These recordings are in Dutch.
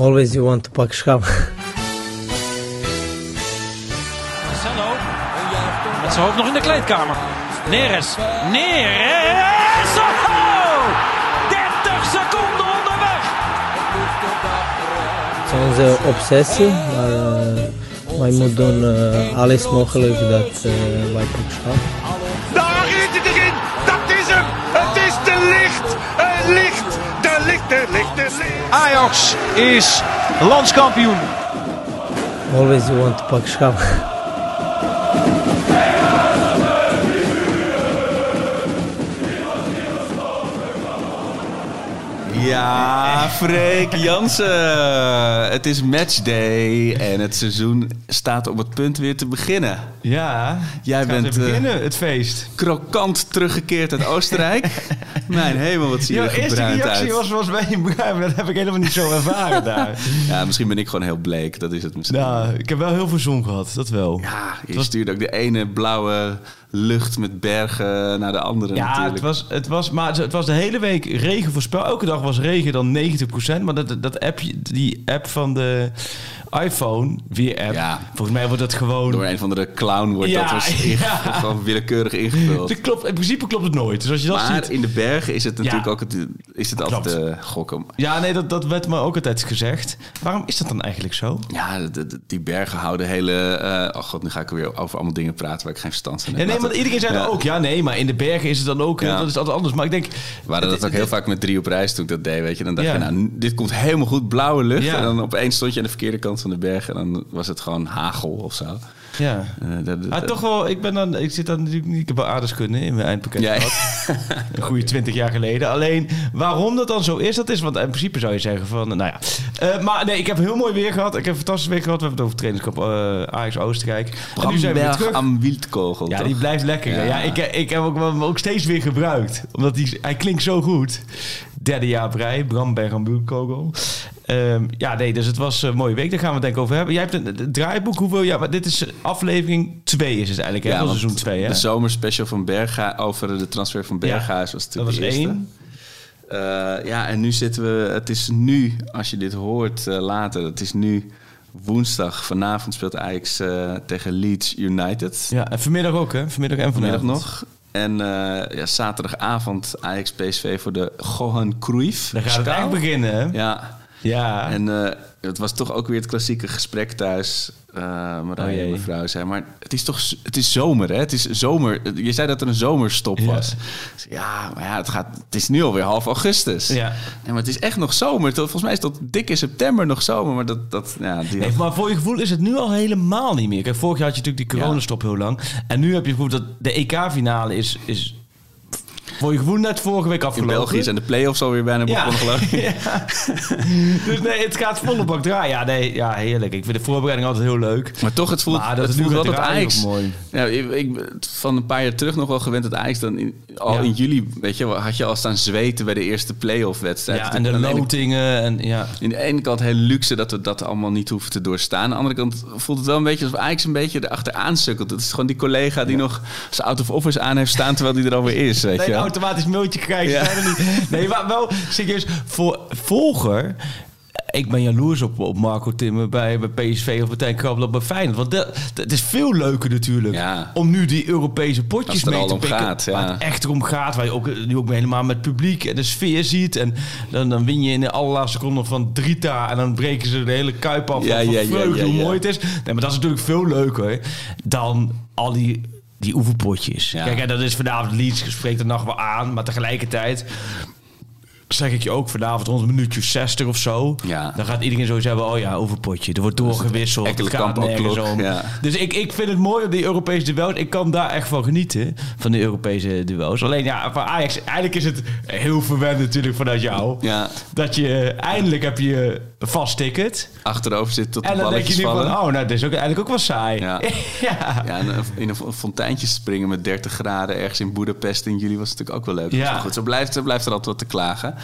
Always you want to pak schap. Marcelo. Met zijn hoofd nog in de kleedkamer. Neres. Neres. Oh! 30 seconden onderweg. Het is onze obsessie, maar eh, wij moeten doen eh, alles mogelijk dat eh, wij pak Ajax is landskampioen. Always you want to pak schap. Ja, Freek Jansen. Het is matchday en het seizoen staat op het punt weer te beginnen. Ja, Jij bent, eh, beginnen, het feest. Krokant teruggekeerd uit Oostenrijk. Mijn hemel, wat zie je Jouw er eerste reactie uit. was, was bij je. Dat heb ik helemaal niet zo ervaren daar. Ja, misschien ben ik gewoon heel bleek. Dat is het misschien. Nou, ik heb wel heel veel zon gehad, dat wel. Ja, je stuurde ook de ene blauwe lucht met bergen naar de andere Ja, natuurlijk. het was, het, was, maar het was de hele week regen voorspel. Elke dag was regen dan 90%. Maar dat, dat appje, die app van de iPhone, weer app. Ja. Volgens mij wordt dat gewoon... Door een van de clown wordt Ja, dat ja. gewoon willekeurig ingevuld. Dat klopt, in principe klopt het nooit. Dus als je dat Maar ziet... in de bergen is het natuurlijk ook het, is het altijd uh, gokken. Ja, nee, dat, dat werd me ook altijd gezegd. Waarom is dat dan eigenlijk zo? Ja, de- de- die bergen houden hele... eh, oh god, nu ga ik weer over allemaal dingen praten waar ik geen verstand van heb. Nee, want iedereen zei dan ook, ja, nee, maar in de bergen is het dan ook, eh, dat is altijd anders. Maar ik denk... We hadden dat ook heel vaak met drie op reis toen ik dat deed, weet je. Dan dacht je, nou, dit komt helemaal goed, blauwe lucht. En dan opeens stond je aan de verkeerde kant van de berg. En dan was het gewoon hagel of zo. Ja. Eh, dat- dat- Ah, toch wel, ik ben dan, ik zit dan natuurlijk niet, ik heb wel aardeskunde in mijn eindpakket Ja. gehad. Een goede twintig jaar geleden. Alleen, waarom dat dan zo is, dat is, want in principe zou je zeggen van, nou ja. Eh, maar nee, ik heb heel mooi weer gehad. Ik heb een fantastisch weer gehad. We hebben het over trainingskamp eh Ajax Oostenrijk. En nu zijn we weer terug. am Wildkogel, Ja, toch? die blijft lekker. Ja, ik, ik heb ook, hem ook steeds weer gebruikt. Omdat die, hij klinkt zo goed. Derde jaar brei, Bramberg aan Buurtkogel. Ehm, ja, nee, dus het was een mooie week. Daar gaan we het denk ik over hebben. Jij hebt een, een draaiboek. Hoeveel? Ja, maar dit is aflevering 2 is het eigenlijk. Hè? Ja, seizoen 2, hè? De zomerspecial van Berga over de transfer van Berghuis was dat natuurlijk was de één. Eh, ja, en nu zitten we... Het is nu, als je dit hoort eh, later... Het is nu woensdag. Vanavond speelt Ajax eh, tegen Leeds United. Ja, en vanmiddag ook, hè? Vanmiddag en Vanmiddag nog. En ja, zaterdagavond Ajax PSV voor de Johan Cruijff. Dan gaat het echt beginnen, hè? Ja, Ja. en eh, het was toch ook weer het klassieke gesprek thuis. Uh, Marije Oh en mevrouw zei, maar het is toch het is zomer, hè? Het is zomer. Je zei dat er een zomerstop Ja. was. Ja, maar ja, het, gaat, het is nu alweer half augustus. Ja. Nee, maar het is echt nog zomer. Volgens mij is tot dik in september nog zomer. Maar dat, dat ja, die Nee, maar voor je gevoel is het nu al helemaal niet meer. Kijk, vorig jaar had je natuurlijk die coronastop heel lang. En nu heb je gevoel dat de EK-finale is, is voor je gevoel net vorige week in afgelopen. België zijn de play-offs alweer bijna begonnen, geloof ik. Ja. Dus nee, het gaat volle bak draaien. Ja, nee, ja, heerlijk. Ik vind de voorbereiding altijd heel leuk. Maar toch, het voelt, Maar dat het het voelt draaien Ajax... mooi. Ja, ik, van een paar jaar terug nog wel gewend dat Ajax dan in, al Ja. in juli, weet je, had je al staan zweten bij de eerste play-off wedstrijd. Ja, Het en de lotingen en ja. In de ene kant heel luxe dat we dat allemaal niet hoeven te doorstaan. Aan de andere kant voelt het wel een beetje alsof Ajax een beetje erachteraan sukkelt. Het is gewoon die collega die nog zijn out of office aan heeft staan terwijl die er alweer is, weet je. Automatisch mailtje. Ja. niet. Nee, maar wel serieus. Voor volger. Ik ben jaloers op, op Marco Timmer bij, bij PSV of Tijn Krabbel bij Feyenoord. Want dat, dat- het is veel leuker natuurlijk Ja. om nu die Europese potjes mee te pikken. gaat, ja. Waar het echt om gaat. Waar je ook, nu ook helemaal met publiek en de sfeer ziet. En dan, dan win je in de allerlaatste seconde van Drita. En dan breken ze de hele kuip af. Ja, van, van vreugde, hoe mooi het is. Nee, maar dat is natuurlijk veel leuker dan al die, die oefenpotjes. Ja. Kijk, en dat is vanavond Leeds spreekt de nacht wel aan. Maar tegelijkertijd zeg ik je ook vanavond rond een minuutje 60 of zo. Ja. Dan gaat iedereen sowieso hebben, oh ja, oefenpotje. Er wordt doorgewisseld. Het enkele gaat nergens om. ja. Dus ik, ik vind het mooi op die Europese duels. Ik kan daar echt van genieten, van die Europese duels. Alleen ja, voor Ajax, eigenlijk is het heel verwend natuurlijk vanuit jou. Ja, Dat je, eindelijk heb je vast ticket. achterover zit tot de En dan denk je van, oh, nou, dit is ook eigenlijk ook wel saai. Ja. ja. Een- in een fonteintje springen met 30 graden ergens in Boedapest in juli was natuurlijk ook wel leuk. Ja. Goed, zo blijft, zo blijft er altijd wat te klagen.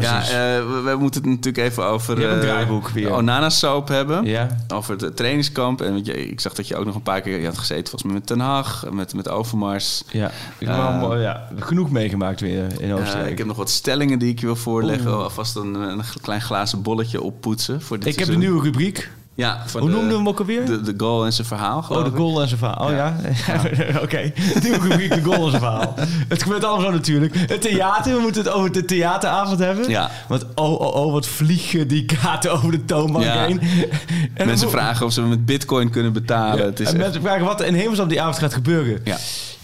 Ja, eh, we, we moeten het natuurlijk even over eh, draaiboek weer. de Onana Soap hebben. Ja. Over het trainingskamp. En je, ik zag dat je ook nog een paar keer je had gezeten, volgens mij met Ten Hag, met, met Overmars. Ja, ik heb Eh, wel, ja, genoeg meegemaakt weer in Oostenrijk. ik heb nog wat stellingen die ik je wil voorleggen. Alvast een, een klein glazen bolletje oppoetsen. Voor dit Ik heb de nieuwe rubriek. Ja, van Hoe de- noemden we hem ook alweer? De, de goal en zijn verhaal, geloof Oh, de goal en zijn verhaal. Oh ja? Oké. Nieuwe rubriek, de goal en zijn verhaal. Het gebeurt allemaal zo natuurlijk. Het theater, we moeten het over de theateravond hebben. Ja. Want oh, oh, oh, wat vliegen die kaarten over de toonbank Ja. heen. En Mensen vragen of ze met bitcoin kunnen betalen. Ja, Het is en echt- mensen vragen wat er in hemelsnaam die avond gaat gebeuren. ja.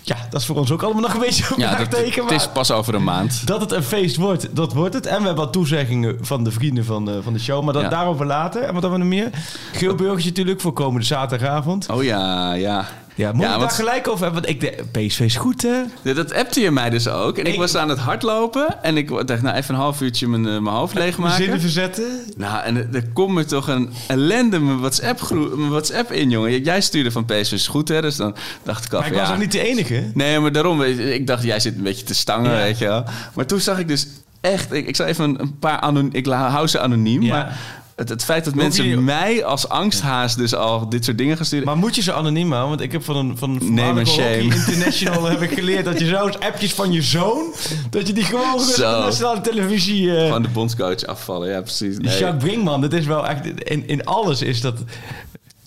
Ja, dat is voor ons ook allemaal nog een beetje een Ja, dat, het is pas over een maand. Dat het een feest wordt, dat wordt het. En we hebben wat toezeggingen van de vrienden van de, van de show. Maar dat, Ja. daarover later. En wat hebben we nog meer? Geel burgertje natuurlijk voor komende zaterdagavond. Oh ja, ja. Ja, moet Ja, ik want- daar gelijk over hebben? Want ik de, PSV is goed, hè? Ja, Dat appte je mij dus ook. En ik, Ik- was aan het hardlopen. En ik dacht, nou even een half uurtje mijn, eh, mijn hoofd Zinnen leegmaken. verzetten. Nou, en er- komt me toch een ellende mijn WhatsApp, groe- mijn WhatsApp in, jongen. Jij stuurde van PSV is goed, hè? Dus dan dacht ik al Maar ik was ook niet de enige. Nee, maar daarom. Ik dacht, jij zit een beetje te stangen, weet je wel. Maar toen zag ik dus echt... Ik, ik zal even een, paar... Anon, ik hou ze anoniem, maar... Het, het feit dat mensen je- mij als angsthaas dus al dit soort dingen gaan sturen... Maar moet je ze anoniem houden? Want ik heb van een, van een Name and voormalige Hockey shame. International heb ik geleerd dat je zo appjes van je zoon, dat je die gewoon op de nationale televisie... eh, Van de bondscoach afvallen, ja precies. Nee, Jacques Brinkman, dat is wel echt... In, in alles is dat...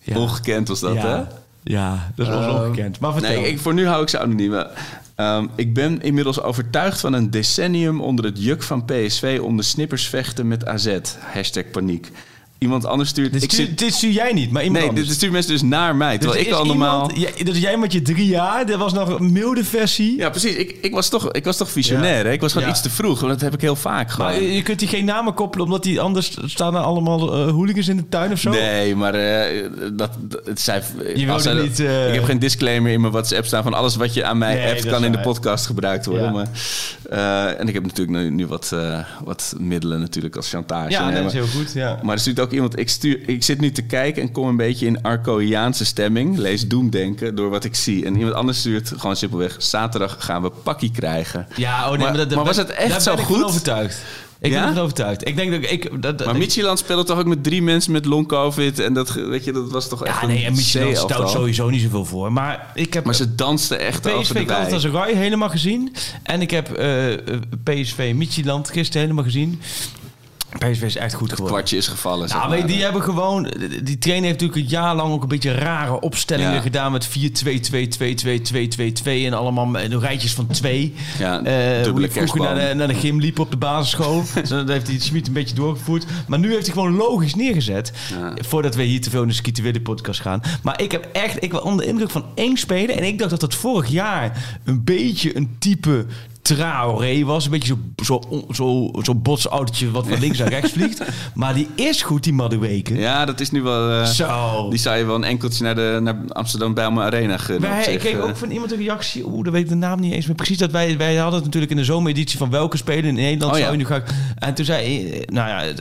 Ja. Ongekend was dat, hè? ja. ja, dat is Oh. ongekend. Maar vertel. Nee, ik, voor nu hou ik ze anoniem. Ehm, ik ben inmiddels overtuigd van een decennium onder het juk van PSV om de snippers vechten met AZ. Hashtag paniek. Iemand anders stuurt... dit, ik stuur, zit, dit stuur jij niet, maar iemand nee, anders. dit stuurt mensen dus naar mij. Dus Terwijl er ik al normaal... iemand- ja, dus jij met je drie jaar, dat was nog een milde versie. Ja, precies. Ik, ik, was toch, ik was toch visionair. Ja. Ik was gewoon Ja. iets te vroeg. want Dat heb ik heel vaak gewoon. Maar je kunt die geen namen koppelen, omdat die anders staan er allemaal eh, hooligans in de tuin of zo. Nee, maar eh, dat, dat, het zei, Je als wilde zij- niet, eh, Ik heb geen disclaimer in mijn WhatsApp staan van alles wat je aan mij Nee, appt dat kan in de podcast gebruikt worden. Maar, en ik heb natuurlijk nu, nu wat, wat middelen natuurlijk als chantage. Ja, dat is heel goed. Ja. maar er stuurt ook iemand. Ik, stuur, ik zit nu te kijken en kom een beetje in Arcoïaanse stemming. Lees doemdenken door wat ik zie. En iemand anders stuurt gewoon simpelweg. Zaterdag gaan we pakkie krijgen. Ja, oh nee, Maar- maar, dat, maar was het echt daar zo ben ik goed? van overtuigd. Ik Ja? ben ervan overtuigd. Ik denk dat ik... Dat, Maar Michieland speelde toch ook met drie mensen met long-covid. En dat, weet je, dat was toch echt Ja, nee, en Michel C-elftal. stelt sowieso niet zoveel voor. Maar ik heb Maar ze dansten echt over PSV de wei. Galatasaray helemaal gezien. En ik heb eh, eh, PSV Midtjylland gisteren helemaal gezien. PSV is echt goed geworden. kwartje is gevallen. Nou, maar. die hebben gewoon... Die trainer heeft natuurlijk een jaar lang ook een beetje rare opstellingen Ja. gedaan... met 4-2-2-2-2-2-2-2 en allemaal met rijtjes van twee. Ja, Eh, hoe vroeger naar de, naar de gym liep op de basisschool. Zo, dat heeft hij Schmid een beetje doorgevoerd. Maar nu heeft hij gewoon logisch neergezet. Ja. Voordat we hier te veel in de Skieten Willy podcast gaan. Maar ik heb echt... Ik was onder de indruk van één speler. En ik dacht dat dat vorig jaar een beetje een type... Traoré was. Een beetje zo'n zo, zo, zo botsautootje wat van links naar rechts vliegt. Maar die is goed, die Madueke. Ja, dat is nu wel... eh, Zo. Die zou je wel een enkeltje naar, de, naar Amsterdam Bijlmer Arena gunnen. Wij, ik kreeg eh. ook van iemand een reactie. Oeh, dat weet ik de naam niet eens meer precies. Dat wij, wij hadden het natuurlijk in de zomereditie van welke spelen in Nederland Oh, zou ja. je nu gaan. En toen zei, eh, nou ja,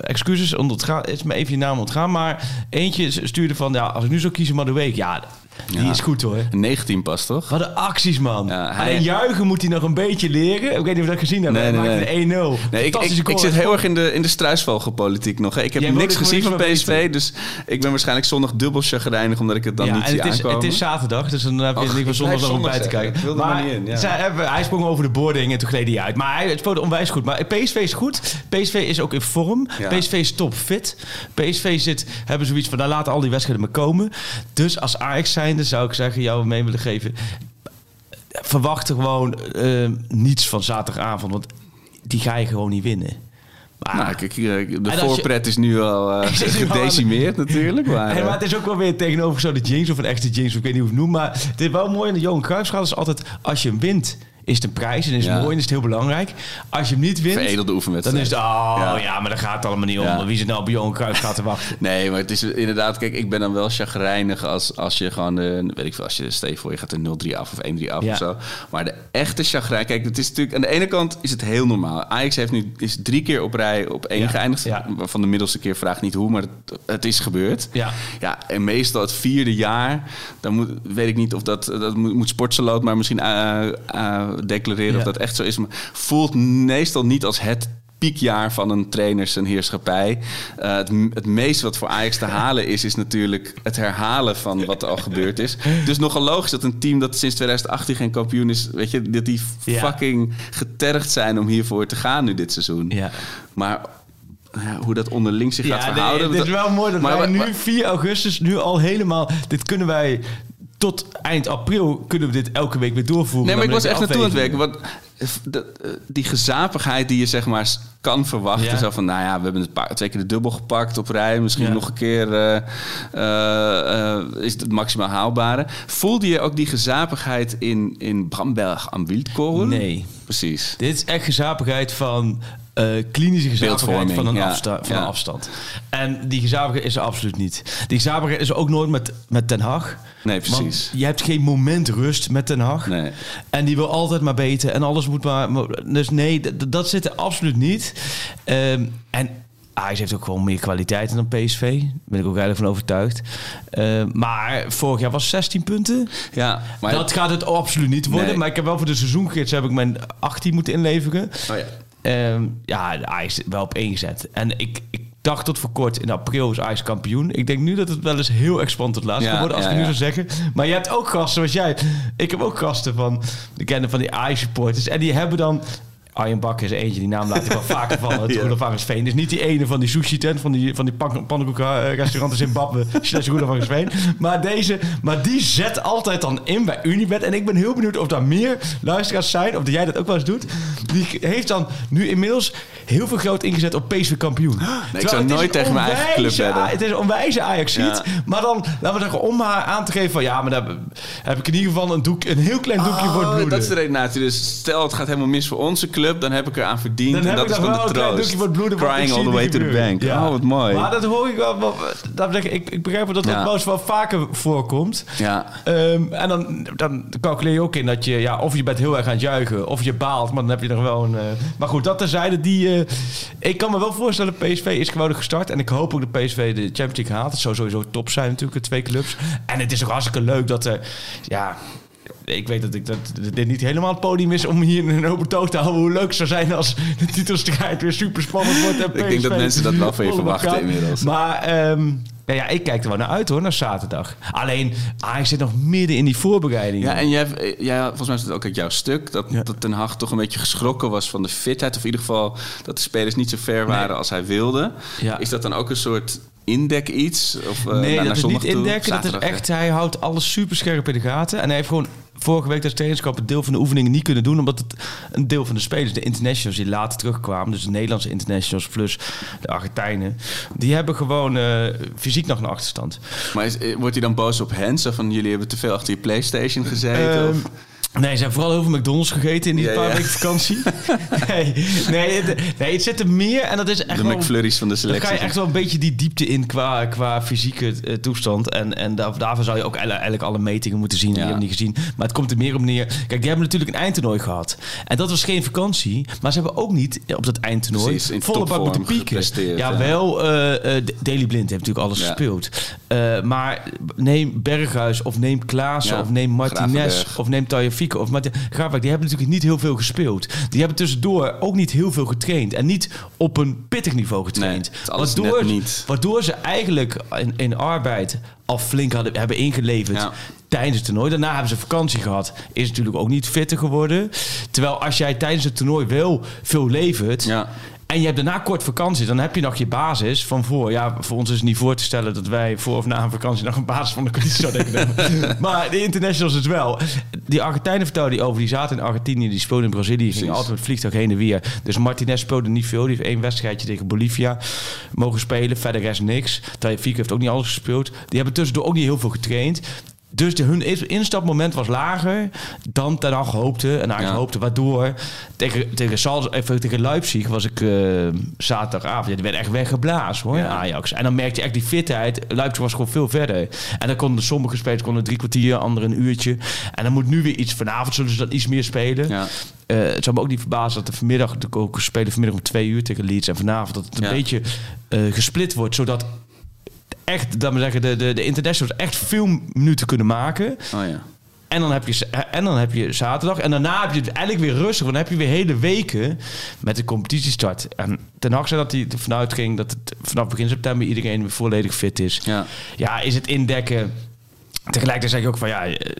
excuses, ontgaan, is me even je naam ontgaan. Maar eentje stuurde van, ja, als ik nu zou kiezen, week, ja, die Ja. is goed hoor. Een 19 pas, toch? Wat een acties, man. Ja, hij- Alleen juichen moet hij nog een beetje leren. Ik weet niet of je dat gezien hebt. Nee, nee, een 1-0. Nee, ik, ik, ik zit heel erg in de, in de struisvogelpolitiek nog. Hè. Ik heb Jij niks gezien van PSV, van dus ik ben waarschijnlijk zondag dubbel chagrijnig omdat ik het dan ja, niet zie het is, aankomen. het is zaterdag, dus dan heb je Och, ik geval zondag nog om bij te kijken. zeggen. Ik wilde maar niet in, ja. zij hebben- hij sprong over de boarding en toen gleed hij uit. Maar hij speelde onwijs goed. Maar PSV is goed. PSV is ook in vorm. PSV is topfit. PSV zit, hebben zoiets van, nou laten al die wedstrijden maar komen. Dus als Ajax zijnde zou ik zeggen, jou mee willen geven. Verwacht er gewoon eh, niets van zaterdagavond, want die ga je gewoon niet winnen. Maar, Nou, kijk, eh, de je- voorpret is nu al eh, de- gedecimeerd natuurlijk. Maar, Hey, eh, maar het is ook wel weer tegenovergestelde jinx of een echte jinx, of ik weet niet hoe het noemt. Maar het is wel mooi in de Johan Cruijffschaal is altijd, als je hem wint, is een prijs en is Ja. mooi en is het heel belangrijk. Als je hem niet wint, veredelde dan oefenwedstrijd. is het, oh ja. Ja. maar daar gaat het allemaal niet om. Ja. Wie zit nou op Johan Cruijff gaat te wachten? Nee, maar het is inderdaad, kijk, ik ben dan wel chagrijnig als, als je gewoon, de, weet ik veel, als je, stel je voor, je gaat er 0-3 af of 1-3 af of zo. Maar de echte chagrijn, kijk, het is natuurlijk, aan de ene kant is het heel normaal. Ajax heeft nu, is drie keer op rij op één geëindigd. Ja. Van de middelste keer vraag niet hoe, maar het, het is gebeurd. Ja. Ja, en meestal het vierde jaar, dan moet, weet ik niet of dat, dat moet, moet Sportseloot maar misschien eh, declareren Ja. of dat echt zo is. Maar voelt meestal niet als het piekjaar van een trainer zijn heerschappij. Uh, het, het meeste wat voor Ajax te halen is, is natuurlijk het herhalen van wat er al gebeurd is. Dus nogal logisch dat een team dat sinds 2018 geen kampioen is, weet je, dat die Ja. fucking getergd zijn om hiervoor te gaan nu dit seizoen. Ja. Maar ja, hoe dat onderling zich gaat Ja, nee, verhouden. het is wel mooi dat Maar wij nu wa- 4 augustus nu al helemaal... Dit kunnen wij tot eind april kunnen we dit elke week weer doorvoeren. Nee, maar ik was echt naartoe aan het werken. Want eh, eh, die gezapigheid die je zeg maar kan verwachten. Ja. Zo van, nou ja, we hebben het paar, twee keer de dubbel gepakt op rij. Misschien Ja. nog een keer eh, is het maximaal haalbare. Voelde je ook die gezapigheid in, in Bramberg aan Wildkoren? Nee. Precies. Dit is echt gezapigheid van eh, klinische Beeldvorming, van, een, ja. afsta- van Ja. een afstand. En die gezapigheid is er absoluut niet. Die gezapigheid is er ook nooit met, met Ten Hag. Nee, precies. je hebt geen moment rust met Ten Hag. Nee. En die wil altijd maar beter. En alles moet maar... Dus nee, dat zit er absoluut niet. Ehm, en Ajax heeft ook gewoon meer kwaliteiten dan PSV. Daar ben ik ook eigenlijk van overtuigd. Ehm, maar vorig jaar was het 16 punten. Ja, maar dat gaat het absoluut niet worden. Nee. Maar ik heb wel voor de seizoengids heb ik mijn 18 moeten inleveren. Oh ja. Ehm, ja, de Ajax wel op één gezet. En ik, ik dacht tot voor kort, in april is Ajax kampioen. Ik denk nu dat het wel eens heel erg spannend tot laatst Ja, kan worden, als ja, ik nu ja. zou zeggen. Maar je hebt ook gasten zoals jij. Ik heb ook gasten van, de kennen van die Ajax supporters. En die hebben dan... Arjen Bakker is eentje, die naam laat ik wel vaker vallen. Het Ja. Roelof Arendsveen. Dus niet die ene van die sushi tent, van die, van die pan- pannenkoekenrestaurant in Zimbabwe. slash Roelof Arendsveen. Maar deze, maar die zet altijd dan in bij Unibet. En ik ben heel benieuwd of daar meer luisteraars zijn, of dat jij dat ook wel eens doet. Die heeft dan nu inmiddels heel veel groot ingezet op PSV kampioen. Terwijl zou het is nooit tegen mijn eigen club wedden. Het is een onwijze ajax Ja. Maar dan, laten we zeggen, om haar aan te geven van... Ja, maar daar heb ik in ieder geval een, doek, een heel klein doekje voor het Oh, bloeden. dat is de redenatie. Dus stel het gaat helemaal mis voor onze club, dan heb ik eraan verdiend. Dan en dat is wel de troost. Crying all the way to the bank. Ja. Oh, wat mooi. Maar dat hoor ik wel. wel dat zeg ik, ik, ik begrijp wel dat dat Ja. wel vaker voorkomt. Ja. Ehm, en dan, dan calculeer je ook in dat je, ja, of je bent heel erg aan het juichen, of je baalt, maar dan heb je nog wel een. eh, maar goed, dat terzijde, die. eh, ik kan me wel voorstellen, PSV is gewoon gestart. En ik hoop ook dat PSV de Champions League haalt. Het zou sowieso top zijn, natuurlijk, de twee clubs. En het is ook hartstikke leuk dat er. Ja, ik weet dat, ik, dat dit niet helemaal het podium is om hier een open toog te houden. Hoe leuk het zou zijn als de titelstrijd weer super spannend wordt. En Ik denk dat mensen dat wel van je verwachten inmiddels. Maar ehm, nou ja, ik kijk er wel naar uit hoor, naar zaterdag. Alleen, Ajax zit nog midden in die voorbereiding. Ja, en jij, hebt- jij, volgens mij is het ook uit jouw stuk... Dat, Ja. dat Ten Hag toch een beetje geschrokken was van de fitheid. Of in ieder geval dat de spelers niet zo ver waren als hij wilde. Ja. Is dat dan ook een soort indek iets? Of, eh, nee, naar- dat is niet toe? indekken. Dat is hè? echt, hij houdt alles super scherp in de gaten. En hij heeft gewoon vorige week tijdens trainingskamp een deel van de oefeningen niet kunnen doen. Omdat het een deel van de spelers, de internationals die later terugkwamen. Dus de Nederlandse internationals plus de Argentijnen. Die hebben gewoon eh, fysiek nog een achterstand. Maar is, eh, wordt hij dan boos op hen? Zo van, jullie hebben te veel achter je Playstation gezeten? Ehm, of? Nee, ze hebben vooral heel veel McDonald's gegeten in die Ja, paar ja. weken vakantie. nee, nee, het, nee, het zit er meer en dat is echt De wel... McFlurries van de Dan selectie. ga je echt wel een beetje die diepte in qua, qua fysieke eh, toestand. En, en daar, daarvoor zou je ook eigenlijk alle metingen moeten zien. Die hebben niet gezien. Maar het komt er meer op neer. Kijk, die hebben natuurlijk een eindtoernooi gehad. En dat was geen vakantie. Maar ze hebben ook niet op dat eindtoernooi Precies, in volle bak moeten pieken. Ja, wel. eh, Daily Blind heeft natuurlijk alles gespeeld. Eh, maar neem Berghuis of neem Klaassen of neem Martinez of neem Of Gravenberg. Die hebben natuurlijk niet heel veel gespeeld. Die hebben tussendoor ook niet heel veel getraind. En niet op een pittig niveau getraind. Nee, waardoor, niet. waardoor ze eigenlijk in, in arbeid al flink hadden, hebben ingeleverd Ja. tijdens het toernooi. Daarna hebben ze vakantie gehad. Is natuurlijk ook niet fitter geworden. Terwijl als jij tijdens het toernooi wel veel levert... Ja. En je hebt daarna kort vakantie, dan heb je nog je basis van voor. Ja, voor ons is het niet voor te stellen dat wij voor of na een vakantie nog een basis van de conditie zouden hebben. maar de internationals is wel. Die Argentijnen vertelden die over, die zaten in Argentinië, die speelden in Brazilië, die gingen altijd met vliegtuig heen en weer. Dus Martinez speelde niet veel, die heeft één wedstrijdje tegen Bolivia mogen spelen, verder rest niks. Tagliafico heeft ook niet alles gespeeld. Die hebben tussendoor ook niet heel veel getraind. Dus de, hun instapmoment was lager dan Ten Hag hoopte. En Ajax Ja. hoopte, waardoor tegen, tegen, Salz, even tegen Leipzig was ik eh, zaterdagavond. Ja, die werd echt weggeblazen hoor, Ja. Ajax. En dan merkte je echt die fitheid. Leipzig was gewoon veel verder. En dan konden sommige spelers konden drie kwartier, anderen een uurtje. En dan moet nu weer iets. Vanavond zullen ze dat iets meer spelen. Ja. Eh, het zou me ook niet verbazen dat er vanmiddag de ook spelen vanmiddag om twee uur tegen Leeds. En vanavond dat het een beetje eh, gesplit wordt, zodat echt, dat we zeggen, de, de, de internationals echt veel minuten kunnen maken. Oh ja. En dan, heb je, en dan heb je zaterdag. En daarna heb je het eigenlijk weer rustig. Want dan heb je weer hele weken met de competitiestart. En Ten Hag zei dat hij ervan uitging dat het vanaf begin september iedereen weer volledig fit is. Ja. ja is het indekken. Tegelijkertijd zeg je ook van ja, eh,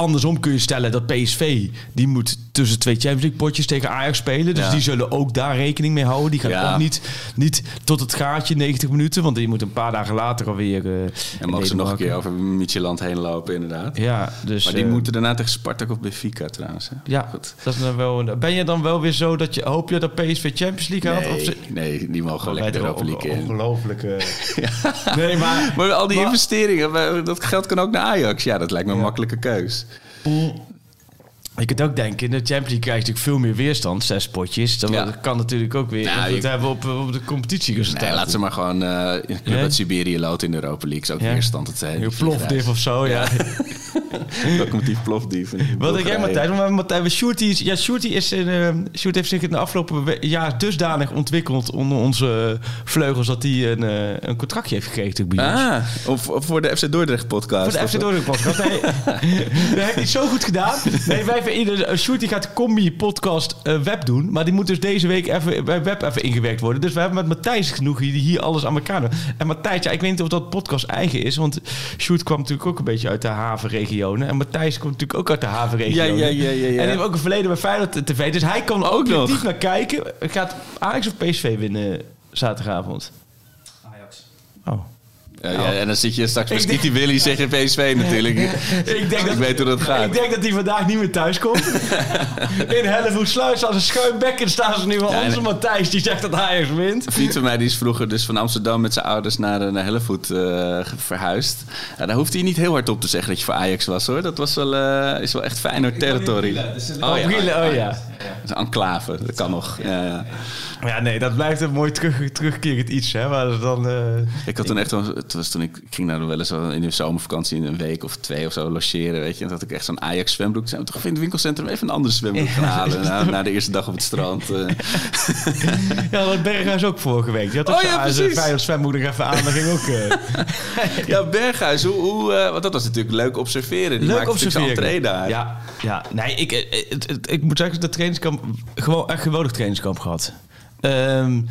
andersom kun je stellen dat PSV die moet tussen twee Champions League potjes tegen Ajax spelen. Dus Ja. die zullen ook daar rekening mee houden. Die gaan Ja. ook niet, niet tot het gaatje 90 minuten, want die moet een paar dagen later alweer. eh, En mogen ze nog een keer over Micheland heen lopen, inderdaad. Ja, dus. Maar die eh, moeten daarna tegen Spartak of Benfica trouwens. Hè? Ja, Goed. dat is dan wel. een- Ben je dan wel weer zo dat je hoop je dat PSV Champions League haalt? Of Nee, nee, die mogen wel lekker Europa League in. Ongelooflijke. Nee, maar. Maar al die Maar- investeringen, dat geld kan ook naar Ajax. Ja, dat lijkt me een makkelijke keus. 嗯 Je kunt ook denken, in de Champions League krijg je natuurlijk veel meer weerstand, zes potjes. Dan Ja. kan natuurlijk ook weer Nou, invloed je- hebben op, op de competitieresultaten. Nee, laat ze maar gewoon eh een club Ja? uit Siberië loten in de Europa League. Is ook Ja. weerstand. Het, Je die plofdief of zo, ja. Locomotief plofdief. Wat denk jij. Matthijs? Maar is, ja, die is in, Sjoerd heeft zich in de afgelopen jaar dusdanig ontwikkeld onder onze vleugels dat hij een, eh, een contractje heeft gekregen bij ons. Ah, of, of voor de FC Dordrecht podcast. Voor de FC zo. Dordrecht podcast. Nee, dat heeft hij zo goed gedaan. Nee, wij ieder, uh, Sjoerd die gaat de combi podcast eh, web doen. Maar die moet dus deze week even bij web even ingewerkt worden. Dus we hebben met Matthijs genoeg die hier alles aan elkaar doen. En Matthijs, ja, ik weet niet of dat podcast eigen is. Want Sjoerd kwam natuurlijk ook een beetje uit de havenregionen. En Matthijs komt natuurlijk ook uit de havenregionen. Ja, ja, ja, ja, ja. En die heeft ook een verleden bij Feyenoord TV. Dus hij kan ook nog. naar kijken. Gaat Ajax of PSV winnen zaterdagavond? Oh. Ja, ja, en dan zit je straks met Ik denk- Kitty Willy zeggen PSV natuurlijk. Ik, denk Ik weet hoe dat gaat. Ik denk dat hij vandaag niet meer thuis komt. In Hellevoetsluis als een schuin bekken staan ze nu wel. En- Onze Matthijs die zegt dat Ajax wint. Een vriend van mij die is vroeger dus van Amsterdam met zijn ouders naar, eh, naar Hellevoet eh, verhuisd. Ja, daar hoefde hij niet heel hard op te zeggen dat je voor Ajax was hoor. Dat was wel, eh, is wel echt Feyenoord territory. Dus een- Oh, ja. Oh ja. Dat is een enclave, dat kan nog. Ja, ja. Ja, nee, dat blijft een mooi terug, terugkerend iets. Hè, maar dan, eh, Ik had toen echt het was toen ik, ik ging daar wel eens wel in de zomervakantie in een week of twee of zo logeren, weet je. En had ik echt zo'n Ajax zwembroek. Zijn we toch even in het winkelcentrum even een andere zwembroek gaan halen na, na de eerste dag op het strand. eh. ja, dat Berghuis ook vorige week. Die had ook Oh, ja, zijn er even aan. Dat ging ook... eh, Ja, Berghuis, hoe, hoe, eh, want dat was natuurlijk leuk observeren. Die Leuk maakte natuurlijk zijn observeren. entree daar. Ja, ja. Nee, ik, eh, het, het- ik moet zeggen, de Gewoon echt geweldig trainingskamp gehad. Ehm,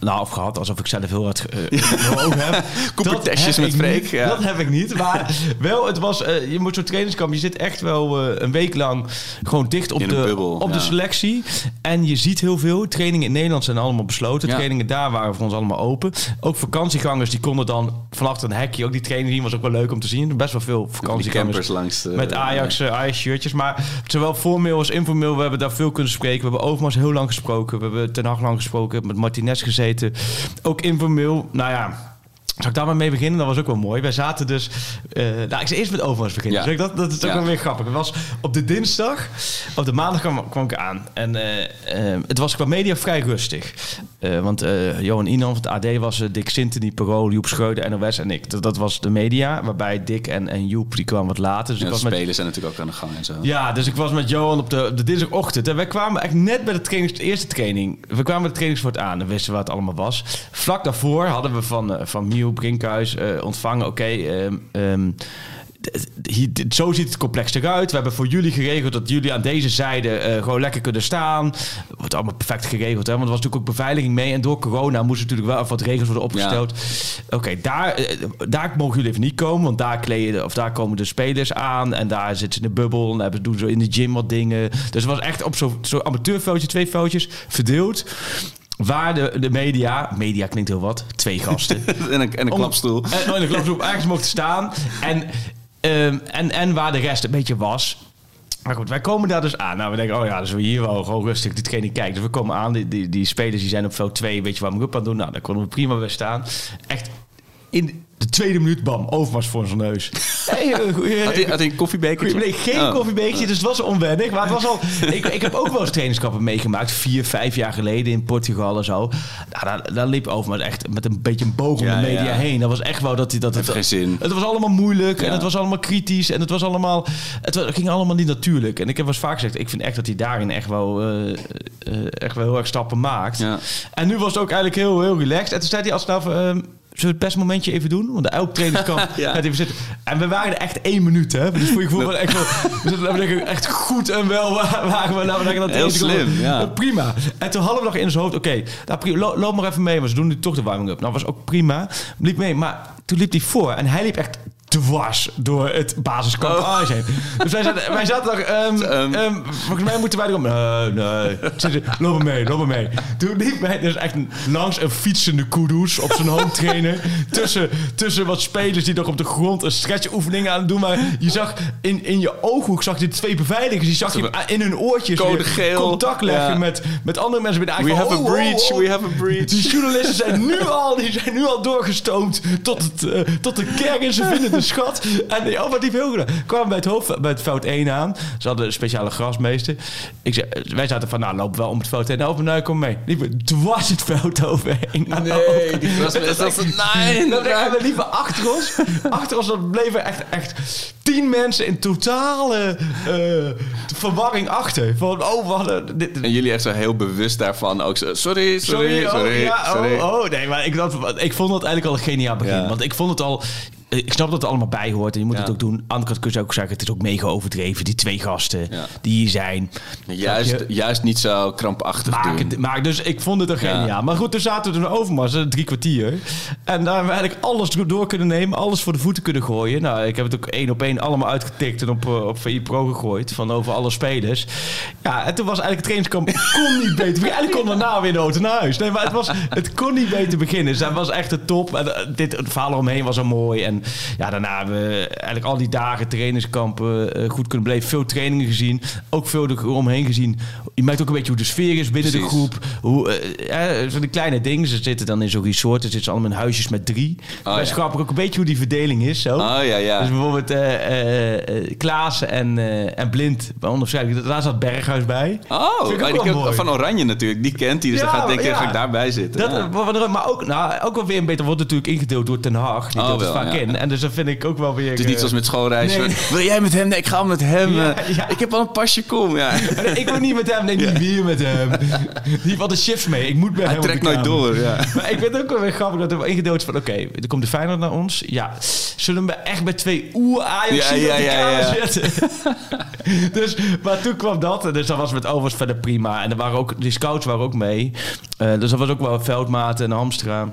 nou, of gehad, alsof ik zelf heel hard uh, ook heb. Koepertestjes met Freek, ja. Dat heb ik niet. Maar wel, het was... eh, je moet zo'n trainingskamp... Je zit echt wel eh, een week lang gewoon dicht op, de, bubbel, op de ja. selectie. En je ziet heel veel. Trainingen in Nederland zijn allemaal besloten. Ja. Trainingen daar waren voor ons allemaal open. Ook vakantiegangers die konden dan vanaf een hekje... Ook die training zien was ook wel leuk om te zien. Best wel veel vakantiegangers. campers langs de, Met Ajax, eh, Ajax shirtjes. Maar zowel formeel als informeel, we hebben daar veel kunnen spreken. We hebben Overmars heel lang gesproken. We hebben Ten Hag lang gesproken. Met Martinez gezeten. Ook informeel. Nou ja... Zal ik daar maar mee beginnen? Dat was ook wel mooi. Wij zaten dus... eh nou, ik zal eerst met Overmars beginnen. Ja. Ik dat, dat is ook Ja. wel weer grappig. Het was op de dinsdag... Op de maandag kwam, kwam ik aan. En eh, eh, het was qua media vrij rustig. Eh, want eh, Johan Inan van het AD was eh, Dick Sintony, Parool, Joep Schreuder, NOS en ik. Dat, dat was de media. Waarbij Dick en, en Joep, die kwamen wat later. Dus Ja, ik de was met, spelers zijn natuurlijk ook aan de gang en zo. ja, dus ik was met Johan op de, op de dinsdagochtend. En wij kwamen echt net bij de, trainings, de eerste training. We kwamen bij de trainingsvoort aan. en wisten wat het allemaal was. Vlak daarvoor hadden we van, van Miel Brinkhuis ontvangen. Oké, ehm, ehm, zo ziet het complex eruit. We hebben voor jullie geregeld dat jullie aan deze zijde eh, gewoon lekker kunnen staan. Wordt allemaal perfect geregeld, hè? Want er was natuurlijk ook beveiliging mee. En door corona moesten natuurlijk wel wat regels worden opgesteld. Oké, daar, eh, daar mogen jullie even niet komen. Want daar, kleden, of daar komen de spelers aan. En daar zitten ze in de bubbel. En hebben, doen ze in de gym wat dingen. Dus het was echt op zo'n zo amateurveldje, twee veldjes, verdeeld. Waar de, de media, media klinkt heel wat, twee gasten. en een, en een klapstoel. En, en de klapstoel ergens mochten staan. En, ehm, en, en waar de rest een beetje was. Maar goed, wij komen daar dus aan. Nou, we denken, oh ja, dus we hier wel gewoon rustig die kijken. Dus we komen aan, die, die, die spelers die zijn op veld 2, weet je waar we op aan doen? Nou, daar konden we prima bij staan. Echt in de tweede minuut, bam, Overmars voor zijn neus. Hey, eh, goeie- Had hij, had hij een koffiebekertje? Nee, geen Oh. koffiebeekje, dus het was onwennig. Maar het was al. Ik, ik heb ook wel eens trainingskampen meegemaakt, vier, vijf jaar geleden in Portugal en zo. Nou, daar, daar liep Overmars echt met een beetje een boog om Ja, de media ja. heen. Dat was echt wel dat hij dat. Heeft het, geen zin. Het was allemaal moeilijk en het was allemaal kritisch en het was allemaal. Het, ging allemaal niet natuurlijk. En ik heb wel eens vaak gezegd, ik vind echt dat hij daarin echt wel, eh, eh, echt wel heel erg stappen maakt. Ja. En nu was het ook eigenlijk heel, heel relaxed. En toen zei hij als nou. Ehm, we het persmomentje even doen? Want elk trainingskamp Ja. gaat even zitten. En we waren er echt één minuut, hè? Dus voor je gevoel echt wel... We echt goed en wel wa- waren we nou dat Heel slim, ja. Prima. En toen hadden we nog in zijn hoofd, oké, nou, loop maar even mee, want ze doen nu toch de warming-up. Nou, was ook prima. Liep mee, maar toen liep hij voor en hij liep echt dwars door het basiskamp Oh. Heen. Dus wij zaten, wij zaten nog, ehm, Ehm. ehm, volgens mij moeten wij erom, nee, nee. Loop maar mee, loop maar mee. Toen liep hij dus echt langs een fietsende kudoes op zijn home trainer. Tussen, tussen wat spelers die nog op de grond een stretchoefening aan het doen waren. Je zag in, in je ooghoek zag je twee beveiligers. Die zag je in hun oortjes Code geel. contact leggen Ja. met, met andere mensen. Bij de We have a oh, oh, breach, oh. we have a breach. Die journalisten zijn nu al, die zijn nu al doorgestoomd tot, het, eh, tot de kern en ze vinden de schat. En die, oh, wat die veel gedaan. Kwamen bij het, hoofd, bij het veld 1 aan. Ze hadden een speciale grasmeester. Ik zei, wij zaten van, nou, lopen wel om het veld heen. Nou, nou, kom mee. Liepen dwars het veld overheen. Nee, die grasmeester, dat is nee, Dan liepen achter ons. achter ons dan bleven echt, echt tien mensen in totale eh, verwarring achter. Van, oh, hadden... Dit, En jullie echt zo heel bewust daarvan ook zo... Sorry, sorry, oh, sorry, ja, sorry. Oh, oh, nee, maar ik, dat, ik vond het eigenlijk al een geniaal begin. Ja. Want ik vond het al... Ik snap dat het allemaal bij hoort en je moet Ja. het ook doen. Andere kant kun je ook zeggen, het is ook mega overdreven. Die twee gasten Ja. die hier zijn. Juist, je? juist niet zo krampachtig Maak doen. het, maak, dus ik vond het een Ja. geniaal. Maar goed, toen zaten we er overmars, eh, drie kwartier. En daar hebben we eigenlijk alles door kunnen nemen. Alles voor de voeten kunnen gooien. Nou, ik heb het ook één op één allemaal uitgetikt en op, eh, op VI Pro gegooid. Van over alle spelers. Ja, en toen was eigenlijk het trainingskamp kon niet beter. Eigenlijk kon daarna weer nood naar huis. Nee, maar het, was, het kon niet beter beginnen. Dus dat was echt de top. En eh, dit, het verhaal eromheen was al mooi. En ja, daarna hebben we eigenlijk al die dagen trainingskampen eh, goed kunnen beleven. Veel trainingen gezien. Ook veel eromheen gezien. Je merkt ook een beetje hoe de sfeer is binnen de groep. Hoe, eh, ja, van die kleine dingen. Ze zitten dan in zo'n resort. Ze zitten allemaal in huisjes met drie. Oh, Best ja. grappig ook een beetje hoe die verdeling is. Zo. Oh ja, ja. Dus bijvoorbeeld eh eh, eh, Klaassen en, eh, en Blind. Daar zat Berghuis bij. Oh, ik ook die van Oranje natuurlijk. Die kent hij, dus dan Ja, gaat denk ik, ja. ga ik daarbij zitten. Dat, ja. maar ook, nou, ook wel weer een beetje, wordt natuurlijk ingedeeld door Ten Haag. Die Oh, wel, vaak ja. In. En dus dat vind ik ook wel weer... Het is niet eh, zoals met schoolreisje. nee. Wil jij met hem? Nee, ik ga met hem. Ja, eh, ja. Ik heb al een pasje, kom. Ja. Ik wil niet met hem, nee, niet weer met hem. Die heeft altijd shifts mee. Ik moet bij Hij hem trekt nooit door. Ja. Maar ik vind het ook wel weer grappig dat er wel ingedeeld is van... Oké, er komt de Feyenoord naar ons. Ja, zullen we echt met twee oer ajax Ja, ja, ja, zetten? dus, maar toen kwam dat. En dus dat was met Overs verder prima. En er waren ook, die scouts waren ook mee. Eh, dus dat was ook wel Veldmaat en Hamstra.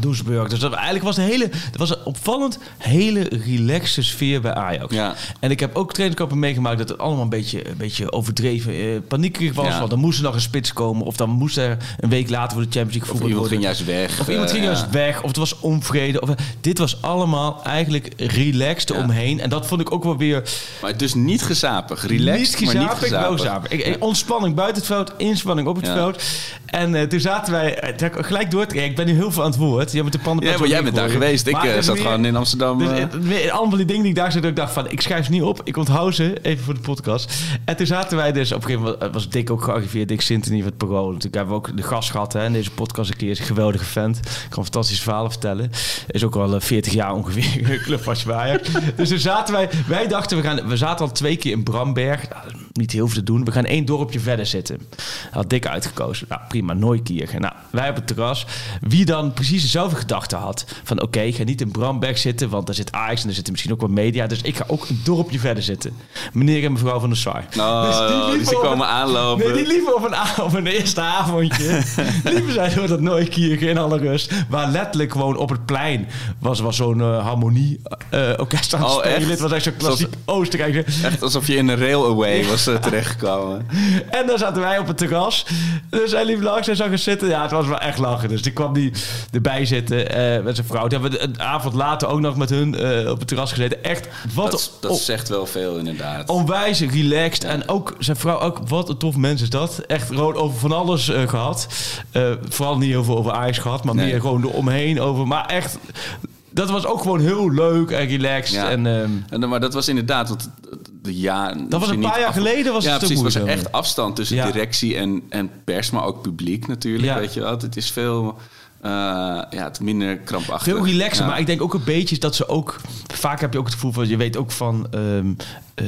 Doesburg. Dus dat, eigenlijk was een hele, het was een opvallend hele relaxe sfeer bij Ajax. Ja. En ik heb ook trainingskampen meegemaakt dat het allemaal een beetje, een beetje overdreven eh, paniekerig was. Ja. Want dan moest er nog een spits komen. Of dan moest er een week later voor de Champions League Of voetbal iemand worden. ging juist weg. Of iemand eh, ging ja. juist weg, of het was onvrede. Of, dit was allemaal eigenlijk relaxed omheen. En dat vond ik ook wel weer Maar dus niet gezapig. Relaxed, niet maar niet gezapig, gezapig. gezapig. Ik- Ontspanning buiten het veld, inspanning op het veld. En eh, toen zaten wij, eh, gelijk door. Ik ben nu heel veel aan het woord. Jij met de panden Ja, maar jij bent daar geweest. Ik eh, zat gewoon in Amsterdam. Dus eh, allemaal die dingen die ik daar zat, ik dacht van, ik schrijf ze niet op. Ik onthoud ze, even voor de podcast. En toen zaten wij dus, op een gegeven moment was Dick ook gearriveerd. Dick Sintony van het Parool. Natuurlijk hebben we ook de gast gehad hè, in deze podcast een keer. Is een geweldige vent. Kan fantastische verhalen vertellen. Is ook al eh, 40 jaar ongeveer club van Ajax. dus toen zaten wij, wij dachten, we, gaan, we zaten al twee keer in Bramberg. Nou, niet heel veel te doen. We gaan één dorpje verder zitten. Had Dick uitgekozen. Nou, prima, Nooikirchen. Nou, wij op het terras. Wie dan precies dezelfde gedachte had. Van oké, ik ga niet in Bramberg zitten, want daar zit Ajax en daar zitten misschien ook wat media. Dus ik ga ook een dorpje verder zitten. Meneer en mevrouw van der Sar. Oh, die liepen komen een- aanlopen. Nee, die liepen op een, op een eerste avondje. liepen zij door dat Nooikirchen in alle rust. Waar letterlijk gewoon op het plein was, was zo'n eh, harmonie eh orkest aan het Oh, spelen. echt? Het was echt zo'n klassiek Oostenrijkse. Echt alsof je in een railway was eh, terechtgekomen. En dan zaten wij op het terras. Dus hij liep langs en zag eens zitten. Ja, het was wel echt lachen. Dus die kwam die erbij zitten eh, met zijn vrouw. Toen hebben we een avond later ook nog met hun eh, op het terras gezeten. Echt, wat Dat, zegt wel veel inderdaad. onwijs relaxed. En ook zijn vrouw, ook wat een tof mens is dat. Echt gewoon over van alles eh, gehad. Eh, vooral niet heel veel over Ajax gehad, maar Nee. meer gewoon eromheen over. Maar echt, dat was ook gewoon heel leuk en relaxed. Ja. En, ehm, En, maar dat was inderdaad, want de ja, dat was een paar jaar geleden. Was ja, het precies. was er echt afstand tussen Ja. directie en, en pers, maar ook publiek natuurlijk. Ja. Weet je wel, het is veel. Eh, ja, het minder krampachtig. Veel relaxer, Ja. maar ik denk ook een beetje dat ze ook... Vaak heb je ook het gevoel van, je weet ook van... ehm, eh,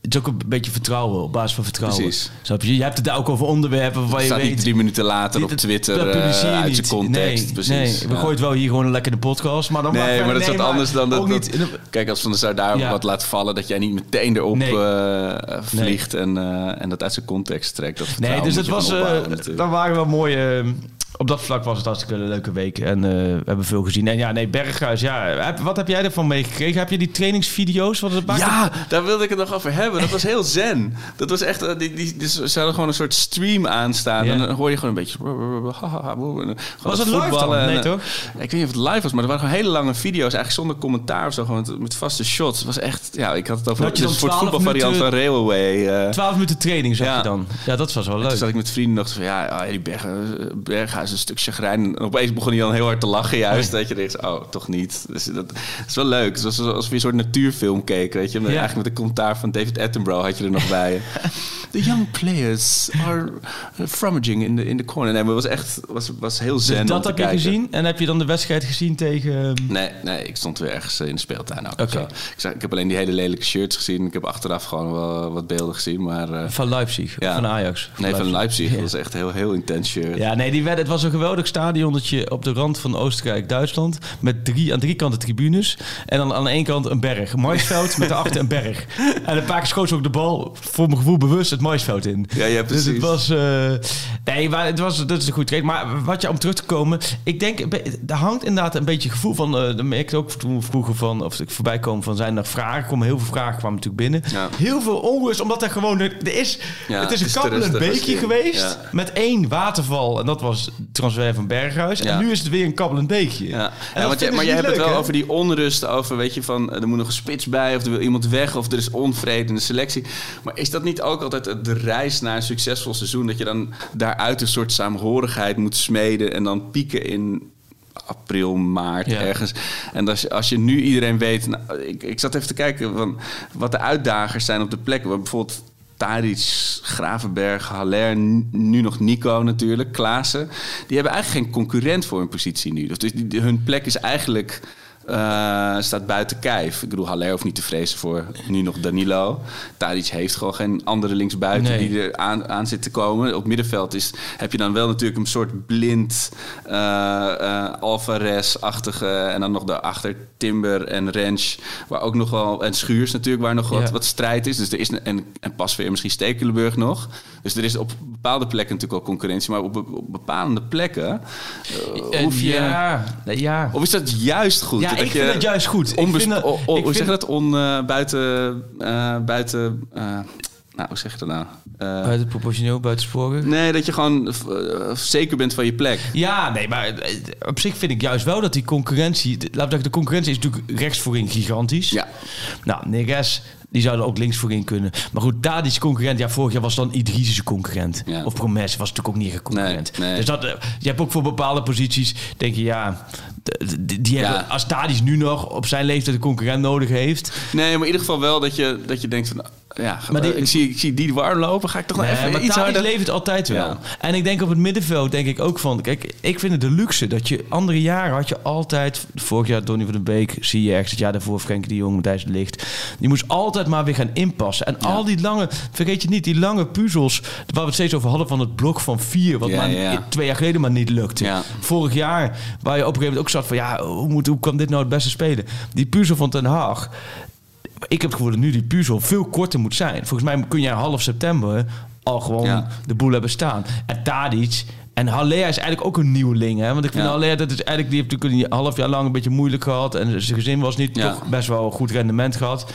het is ook een beetje vertrouwen, op basis van vertrouwen. Precies. Je? Je hebt het daar ook over onderwerpen waarvan je staat weet... niet drie minuten later op dat- Twitter dat je eh, uit zijn context. Nee, precies. nee, we Ja. gooien het wel hier gewoon lekker in de podcast. Maar dan Nee, maar dat is wat anders dan dat, dat- Kijk, als Van der Sar daar Ja. wat laat vallen... dat jij niet meteen erop vliegt en, en dat uit zijn context trekt. Dat Nee, dus je was, opbouwen dan waren wel mooie... op dat vlak was het hartstikke een leuke week. En eh, we hebben veel gezien. En ja, nee, Berghuis, ja. Heb- wat heb jij ervan meegekregen? Heb je die trainingsvideo's? Wat het Ja, daar wilde ik het nog over hebben. Dat was heel zen. Dat was echt... eh, Die, die, dus ze hadden gewoon een soort stream aanstaan. Ja. En dan hoor je gewoon een beetje... Gewoon Was het live voetballen dan? Nee, eh, toch? Ik weet niet of het live was, maar er waren gewoon hele lange video's. Eigenlijk zonder commentaar of zo. Gewoon met, met vaste shots. Het was echt... Ja, ik had het over... Je het 12 voetbalvariant van Railway. eh 12 minuten training zag Ja. je dan. Ja, dat was wel Toen leuk. zat ik met vrienden nog van ja, ah, die Berg, Berghuis is een stuk chagrijn. En opeens begon hij dan heel hard te lachen juist. Dat je denkt, oh, toch niet. Dus dat, is wel leuk. Het was alsof je een soort natuurfilm keek, weet je. Met, Ja. Eigenlijk met een commentaar van David Attenborough had je er nog bij. The young players are uh, frummaging in the, in the corner. Nee, maar het was echt was, was heel zen Dus dat heb je gezien. En heb je dan de wedstrijd gezien tegen... ehm, Nee, nee, ik stond weer ergens eh, in de speeltuin. Ook. Ik, zag, ik heb alleen die hele lelijke shirts gezien. Ik heb achteraf gewoon wel wat beelden gezien. Maar eh, Van Leipzig, Ja. van Ajax. nee, van Leipzig. Ja. Dat was echt heel, heel intens shirt. Ja, nee, die werd, het was een geweldig stadionnetje op de rand van Oostenrijk-Duitsland. Met drie, aan drie kanten tribunes. En dan aan één kant een berg. Maisveld met daarachter een berg. En een paar keer schoot ze ook de bal, voor mijn gevoel bewust, het maisveld in. Ja, ja, Dus het precies. was... eh, nee, maar het was, dat is een goed trade. Maar wat je om terug te komen... Ik denk, er hangt inderdaad een beetje gevoel van... eh dat merkte ook toen we vroegen van... Of ik voorbij kwam van zijn er vragen. Komen heel veel vragen kwamen natuurlijk binnen. Ja. Heel veel onrust, omdat er gewoon... Er is, Ja, het is een rustig beekje geweest. Ja. Met één waterval. En dat was het transfer van Berghuis. En nu is het weer een kabbelend beekje. Ja, want je, maar je hebt het wel over die onrust, over weet je van eh, er moet nog een spits bij of er wil iemand weg of er is onvrede in de selectie. Maar is dat niet ook altijd de reis naar een succesvol seizoen dat je dan daaruit een soort saamhorigheid moet smeden en dan pieken in april, maart Ja. ergens. En als je, als je nu iedereen weet, nou, ik, ik zat even te kijken van wat de uitdagers zijn op de plekken. Waar bijvoorbeeld Tadic, Gravenberg, Haller, nu nog Nico natuurlijk, Klaassen. Die hebben eigenlijk geen concurrent voor hun positie nu. Dus die- hun plek is eigenlijk... eh, staat buiten kijf. Ik bedoel, Haller hoeft niet te vrezen voor nu nog Danilo. Tadic heeft gewoon geen andere linksbuiten Nee. die er aan, aan zit te komen. Op middenveld is, heb je dan wel natuurlijk een soort blind eh eh, Alvarez-achtige... en dan nog daarachter Timber en Rens... waar ook nog wel... en Schuurs natuurlijk, waar nog wat, Ja. wat strijd is. Dus er is een- en, en pas weer misschien Stekelenburg nog. Dus er is op bepaalde plekken natuurlijk wel concurrentie... maar op, op bepaalde plekken En hoef je... Ja, ja. Of is dat juist goed? Ja, dat ik vind het juist goed. Ik onbesp- vind dat- o- o- ik hoe zeg vind- je dat? On, eh, buiten... eh, buiten eh, nou, hoe zeg je dat nou? Eh, Buiten proportioneel, buitensporig. nee, dat je gewoon zeker bent van je plek. Ja, nee, maar op zich vind ik juist wel dat die concurrentie... Laat ik zeggen, de concurrentie is natuurlijk rechts voorin gigantisch. Ja. Nou, Neres, die zouden ook links voorin kunnen. Maar goed, daar is concurrent. Ja, vorig jaar was dan Idrisische concurrent. Ja. Of Promes was natuurlijk ook niet een concurrent. Nee, nee. Dus dat, je hebt ook voor bepaalde posities, denk je, ja... Die hebben. Als Tadic nu nog op zijn leeftijd een concurrent nodig heeft... Nee, maar in ieder geval wel dat je, dat je denkt van... Ja, Maar die- ik, zie, ik zie die warm lopen. Ga ik toch nog Nee, even maar iets harder... levert altijd wel. Ja. En ik denk op het middenveld denk ik ook van... Kijk, ik vind het de luxe dat je... Andere jaren had je altijd... Vorig jaar Donny van den Beek, zie je ergens. Het jaar daarvoor Frenkie de Jong, Matthijs de Ligt. Die moest altijd maar weer gaan inpassen. En al die lange... Vergeet je niet, die lange puzzels... Waar we het steeds over hadden van het blok van vier... Wat Ja, maar twee jaar geleden maar niet lukte. Vorig jaar, waar je op een gegeven moment ook zat van... Ja, hoe, moet, hoe kan dit nou het beste spelen? Die puzzel van Ten Haag... Ik heb het gevoel dat nu die puzzel veel korter moet zijn. Volgens mij kun je half september al gewoon Ja. de boel hebben staan. En Tadic en Haller is eigenlijk ook een nieuweling. Hè? Want ik vind Ja. Haller, dat is eigenlijk, die heeft natuurlijk een half jaar lang een beetje moeilijk gehad. En zijn gezin was niet Ja. toch best wel een goed rendement gehad.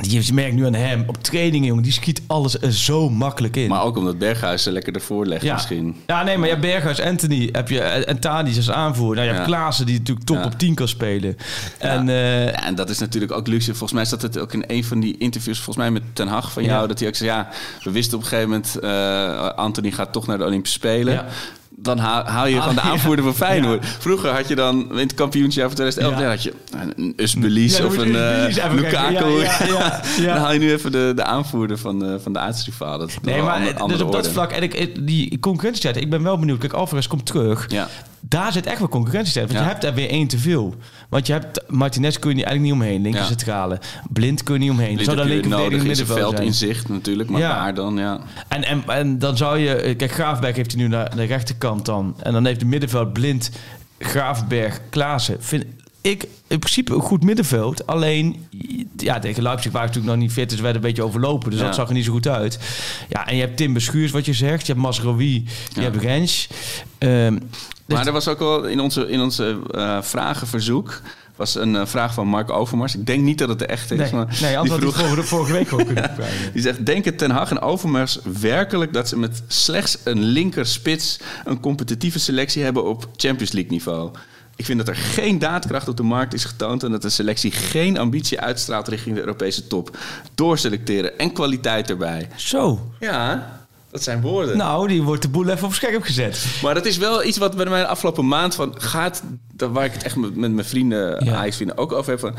Je merkt nu aan hem op trainingen, jongen. Die schiet alles er zo makkelijk in. Maar ook omdat Berghuis er lekker ervoor legt ja. misschien. Ja, nee, maar hebt Berghuis, Anthony heb je, en Tadic als aanvoerder. Nou, je hebt Ja. Klaassen die natuurlijk top Ja. op 10 kan spelen. En eh, Ja, en dat is natuurlijk ook luxe. Volgens mij zat het ook in een van die interviews, volgens mij met Ten Hag van Ja. jou, dat hij ook zei, ja, we wisten op een gegeven moment, eh Anthony gaat toch naar de Olympische Spelen. Dan haal, je Ah, van de ja. aanvoerder van Feyenoord. Vroeger had je dan, in het kampioenschap van 2011, Ja. had je een Usbelis Ja, of een eh, Lukaku. Dan haal je nu even de, de aanvoerder van, de, van de. Dat Nee, maar dus op dat vlak, en ik, die concurrentietijd, ik ben wel benieuwd. Kijk, Alvarez komt terug. Daar zit echt wel concurrentie Want je hebt er weer één te veel. Want je hebt Martinez kun je eigenlijk niet omheen, linker centrale. Blind kun je niet omheen. Blind Zou dan linker nodig in veld zijn. in zicht natuurlijk. Maar Ja. waar dan, ja. En, en, en dan zou je... Kijk, Graafberg heeft hij nu naar de rechterkant dan. En dan heeft de middenveld Blind, Graafberg, Klaassen. Vind ik in principe een goed middenveld. Alleen, ja, tegen Leipzig waren natuurlijk nog niet fit. Dus ze werden een beetje overlopen. Dus Ja. dat zag er niet zo goed uit. Ja, en je hebt Tim Beschuurs, wat je zegt. Je hebt Masrowi, je Ja. hebt Rens. Ehm, Maar er was ook wel in onze, in onze eh, vragenverzoek... was een eh, vraag van Mark Overmars. Ik denk niet dat het de echte is. nee, maar nee, die vroeg- vorige, vorige week ook kunnen vragen. Die zegt, denken Ten Hag en Overmars werkelijk dat ze met slechts een linker spits een competitieve selectie hebben op Champions League niveau? Ik vind dat er geen daadkracht op de markt is getoond en dat de selectie geen ambitie uitstraalt richting de Europese top. Doorselecteren en kwaliteit erbij. Zo. Ja, dat zijn woorden. Nou, die wordt de boel even op scherp gezet. Maar dat is wel iets wat bij mij de afgelopen maand van gaat, waar ik het echt met, met mijn vrienden, Ja. Ajax-vrienden ook over heb. Van,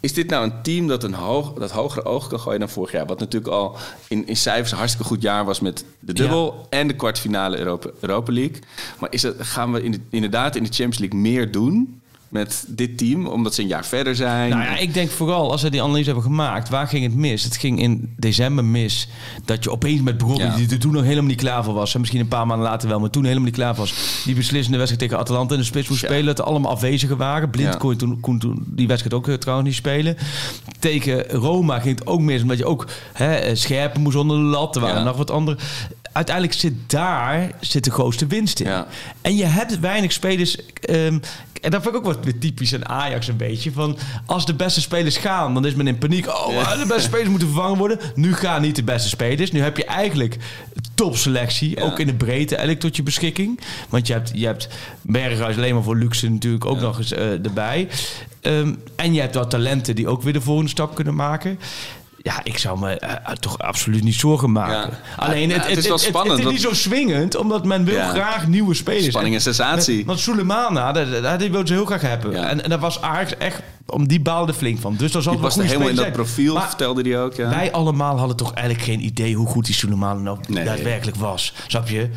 is dit nou een team dat een hoog, dat hogere oog kan gooien dan vorig jaar? Wat natuurlijk al in, in cijfers een hartstikke goed jaar was met de dubbel en de kwartfinale Europa, Europa League. Maar is het, gaan we in de- inderdaad in de Champions League meer doen met dit team, omdat ze een jaar verder zijn? Nou ja, ik denk vooral als ze die analyse hebben gemaakt, waar ging het mis? Het ging in december mis dat je opeens met Ja. die er toen nog helemaal niet klaar voor was, en misschien een paar maanden later wel, maar toen helemaal niet klaar was, die beslissende wedstrijd tegen Atalanta in de spits moest Ja. spelen, dat er allemaal afwezigen waren. Blind Ja. kon, toen, kon toen die wedstrijd ook eh, trouwens niet spelen. Tegen Roma ging het ook mis, omdat je ook hè, eh, scherpen moest onder de lat, er waren nog wat andere. Uiteindelijk zit daar zit de grootste winst in. Ja. En je hebt weinig spelers. ehm, en dat vind ik ook wat weer typisch aan Ajax een beetje. Van als de beste spelers gaan, dan is men in paniek. Oh, Ja. de beste spelers moeten vervangen worden. Nu gaan niet de beste spelers. Nu heb je eigenlijk topselectie. Ja. Ook in de breedte eigenlijk tot je beschikking. Want je hebt, je hebt Berghuis alleen maar voor luxe natuurlijk ook nog eens eh, erbij. Ehm, en je hebt wat talenten die ook weer de volgende stap kunnen maken. Ja, ik zou me eh, toch absoluut niet zorgen maken. Ja. Alleen Ja, het, het het, is wel spannend, Het, is niet zo swingend, omdat men wil Ja. graag nieuwe spelers. Spanning en sensatie. Want Sulemana, dat, dat, die wilde ze heel graag hebben. Ja. En, en dat was Ajax echt, om die baalde flink van. Dus dat zal Die goede helemaal in dat profiel, Maar vertelde hij ook. Ja. Wij allemaal hadden toch eigenlijk geen idee hoe goed die Sulemana nou Nee. daadwerkelijk was. Snap je?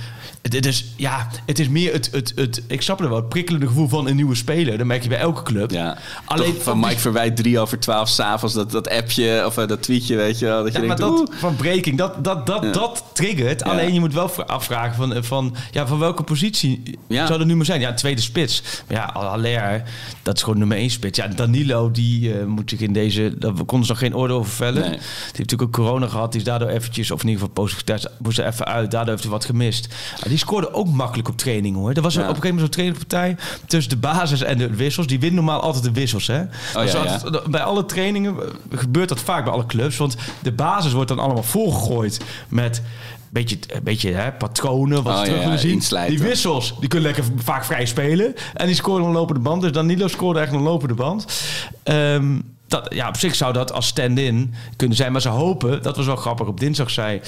Het, is, ja, het is meer het, het, het, ik snap er wel, het prikkelende gevoel van een nieuwe speler. Dat merk je bij elke club. Ja, Alleen Toch van die- Mike Verwijt 3 over 12 s'avonds, dat, dat appje of eh, dat tweetje, weet je wel. Dat je maar denkt, dat oeh. van breaking, dat, dat, dat, Ja. dat triggert. Alleen je moet wel vra- afvragen van, eh, van, ja, van welke positie Ja. zou dat nu maar zijn? Ja, tweede spits. Maar ja, Allaire, dat is gewoon nummer één spits. Ja, Danilo, die eh, moet zich in deze... Daar konden ze nog geen oordeel over vellen. Nee. Die heeft natuurlijk ook corona gehad. Die is daardoor eventjes, of in ieder geval positief getest, moest er even uit. Daardoor heeft hij wat gemist. Ah, die scoorde ook makkelijk op training, hoor. Er was Ja. op een gegeven moment zo'n trainingpartij tussen de basis en de wissels. Die wint normaal altijd de wissels, hè? Oh, ja, altijd- bij alle trainingen eh, gebeurt dat vaak bij alle clubs. Want de basis wordt dan allemaal volgegooid met beetje, een beetje hè, patronen, wat Oh, terug willen zien. Die wissels, die kunnen lekker vaak vrij spelen. En die scoren een lopende band. Dus Danilo scoorde echt een lopende band. Ehm, dat, ja, op zich zou dat als stand-in kunnen zijn. Maar ze hopen, dat was wel grappig, op dinsdag zei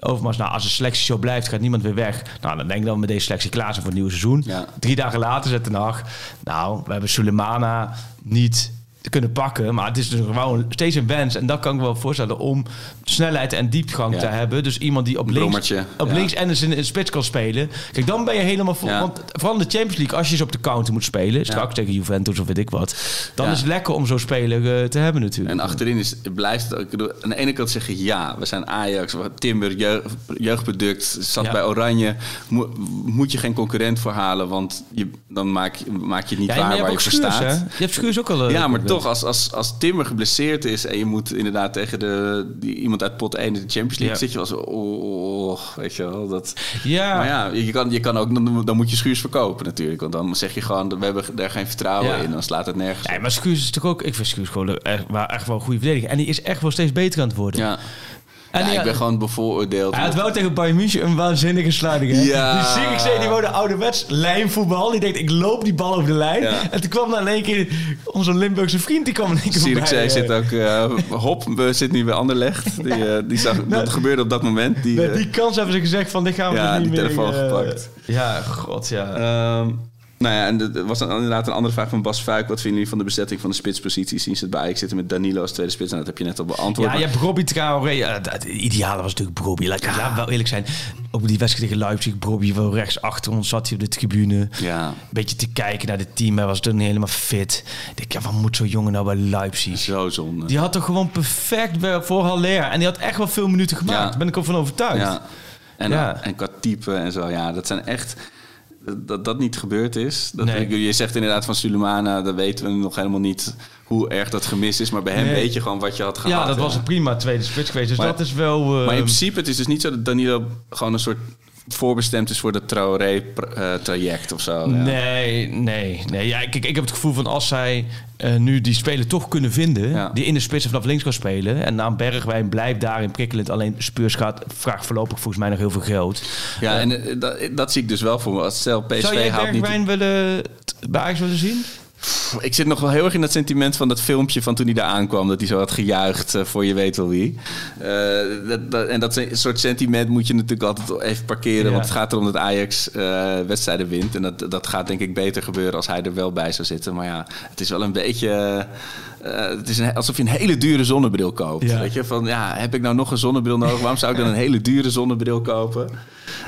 Overmars... nou, als de selectie zo blijft, gaat niemand weer weg. Nou, dan denk ik dat we met deze selectie klaar zijn voor het nieuwe seizoen. Ja. Drie dagen later zet Ten Hag... nou, we hebben Sulemana niet te kunnen pakken. Maar het is dus gewoon steeds een wens. En dat kan ik wel voorstellen om snelheid en diepgang Ja. te hebben. Dus iemand die op Een links, op ja. links en dus in de spits kan spelen. Kijk, dan ben je helemaal voor. Ja. Want vooral in de Champions League, als je ze op de counter moet spelen, straks tegen Juventus of weet ik wat, dan is het lekker om zo'n speler eh, te hebben natuurlijk. En achterin is, blijft het ook. ik bedoel, Aan de ene kant zeg je ja, we zijn Ajax, Timber, jeugd, jeugdproduct, zat bij Oranje. Mo- moet je geen concurrent voor halen, want je, dan maak, je- maak je het niet waar je waar je voor staat. Je hebt Schuurs ook al. eh, Ja, maar toch, als, als, als Timber geblesseerd is en je moet inderdaad tegen de, die, iemand uit pot 1 in de Champions League, Ja. zit je wel zo, oh, weet je wel. Dat, Ja. Maar ja, je kan, je kan ook, dan, dan moet je Schuurs verkopen natuurlijk. Want dan zeg je gewoon, we hebben daar geen vertrouwen Ja. in. Dan slaat het nergens Nee, maar Schuurs is toch ook... Ik vind Schuurs gewoon echt, maar echt wel een goede verdediger. En die is echt wel steeds beter aan het worden. Ja. En ja, die- ik ben gewoon bevooroordeeld. Hij had wel tegen Bayern München een waanzinnige sluiting. Hè? Ja. Die Zirkzee, die woonde ouderwets lijnvoetbal. Die denkt, ik loop die bal over de lijn. Ja. En toen kwam dan in één keer onze Limburgse vriend. Die kwam in één keer voorbij, zit eh. ook... eh, Hop we zit nu bij Anderlecht. Die, eh, die zag, dat gebeurde op dat moment. Die, Met die kans hebben ze gezegd van, dit gaan we Ja, dus niet die meer... telefoon eh, gepakt. Ja, god ja. ehm, Nou ja, en er was dan inderdaad een andere vraag van Bas Fuik. Wat vinden jullie van de bezetting van de spitspositie? Zien ze het bij Ajax zitten met Danilo als tweede spits? En dat heb je net al beantwoord. Ja, je hebt Robbie Traoré. Ja, het ideale was natuurlijk Robbie. Laat ik wel eerlijk zijn. Ook die wedstrijd tegen Leipzig, Robbie wel rechts achter ons zat hij op de tribune. Ja. Een beetje te kijken naar het team. Hij was toen niet helemaal fit. Ik denk, ja, wat moet zo'n jongen nou bij Leipzig? Zo zonde. Die had toch gewoon perfect voor Haller. En die had echt wel veel minuten gemaakt. Ja. Daar ben ik ook van overtuigd. Ja. En, Ja. en qua type en zo, ja, dat zijn echt... Dat dat niet gebeurd is. Dat Nee. je zegt inderdaad van Sulemana, dat weten we nog helemaal niet hoe erg dat gemist is. Maar bij hem Nee. weet je gewoon wat je had gehad. Ja, dat was een prima tweede spits geweest. Dus Maar- dat is wel... eh, Maar in principe, het is dus niet zo dat Danilo gewoon een soort voorbestemd is voor dat Traoré-traject of zo. Ja. Nee, nee, nee. Ja, kijk, ik heb het gevoel van als zij eh, nu die speler toch kunnen vinden... Ja. die in de spits vanaf links kan spelen... en aan Bergwijn blijft daarin prikkelend. Alleen Spurs gaat, vraagt voorlopig volgens mij nog heel veel geld. Ja, en eh, dat, dat zie ik dus wel voor me. Als stel PSV Zou jij haalt niet... Bergwijn willen bij Ajax willen zien? Ik zit nog wel heel erg in dat sentiment van dat filmpje van toen hij daar aankwam. Dat hij zo had gejuicht eh, voor je weet wel wie. Eh, dat, dat- en dat soort sentiment moet je natuurlijk altijd even parkeren. Ja. Want het gaat erom dat Ajax eh, wedstrijden wint. En dat, dat gaat denk ik beter gebeuren als hij er wel bij zou zitten. Maar ja, het is wel een beetje... eh, het is een- alsof je een hele dure zonnebril koopt. Ja. Weet je, van ja, heb ik nou nog een zonnebril nodig? Waarom zou ik dan een hele dure zonnebril kopen?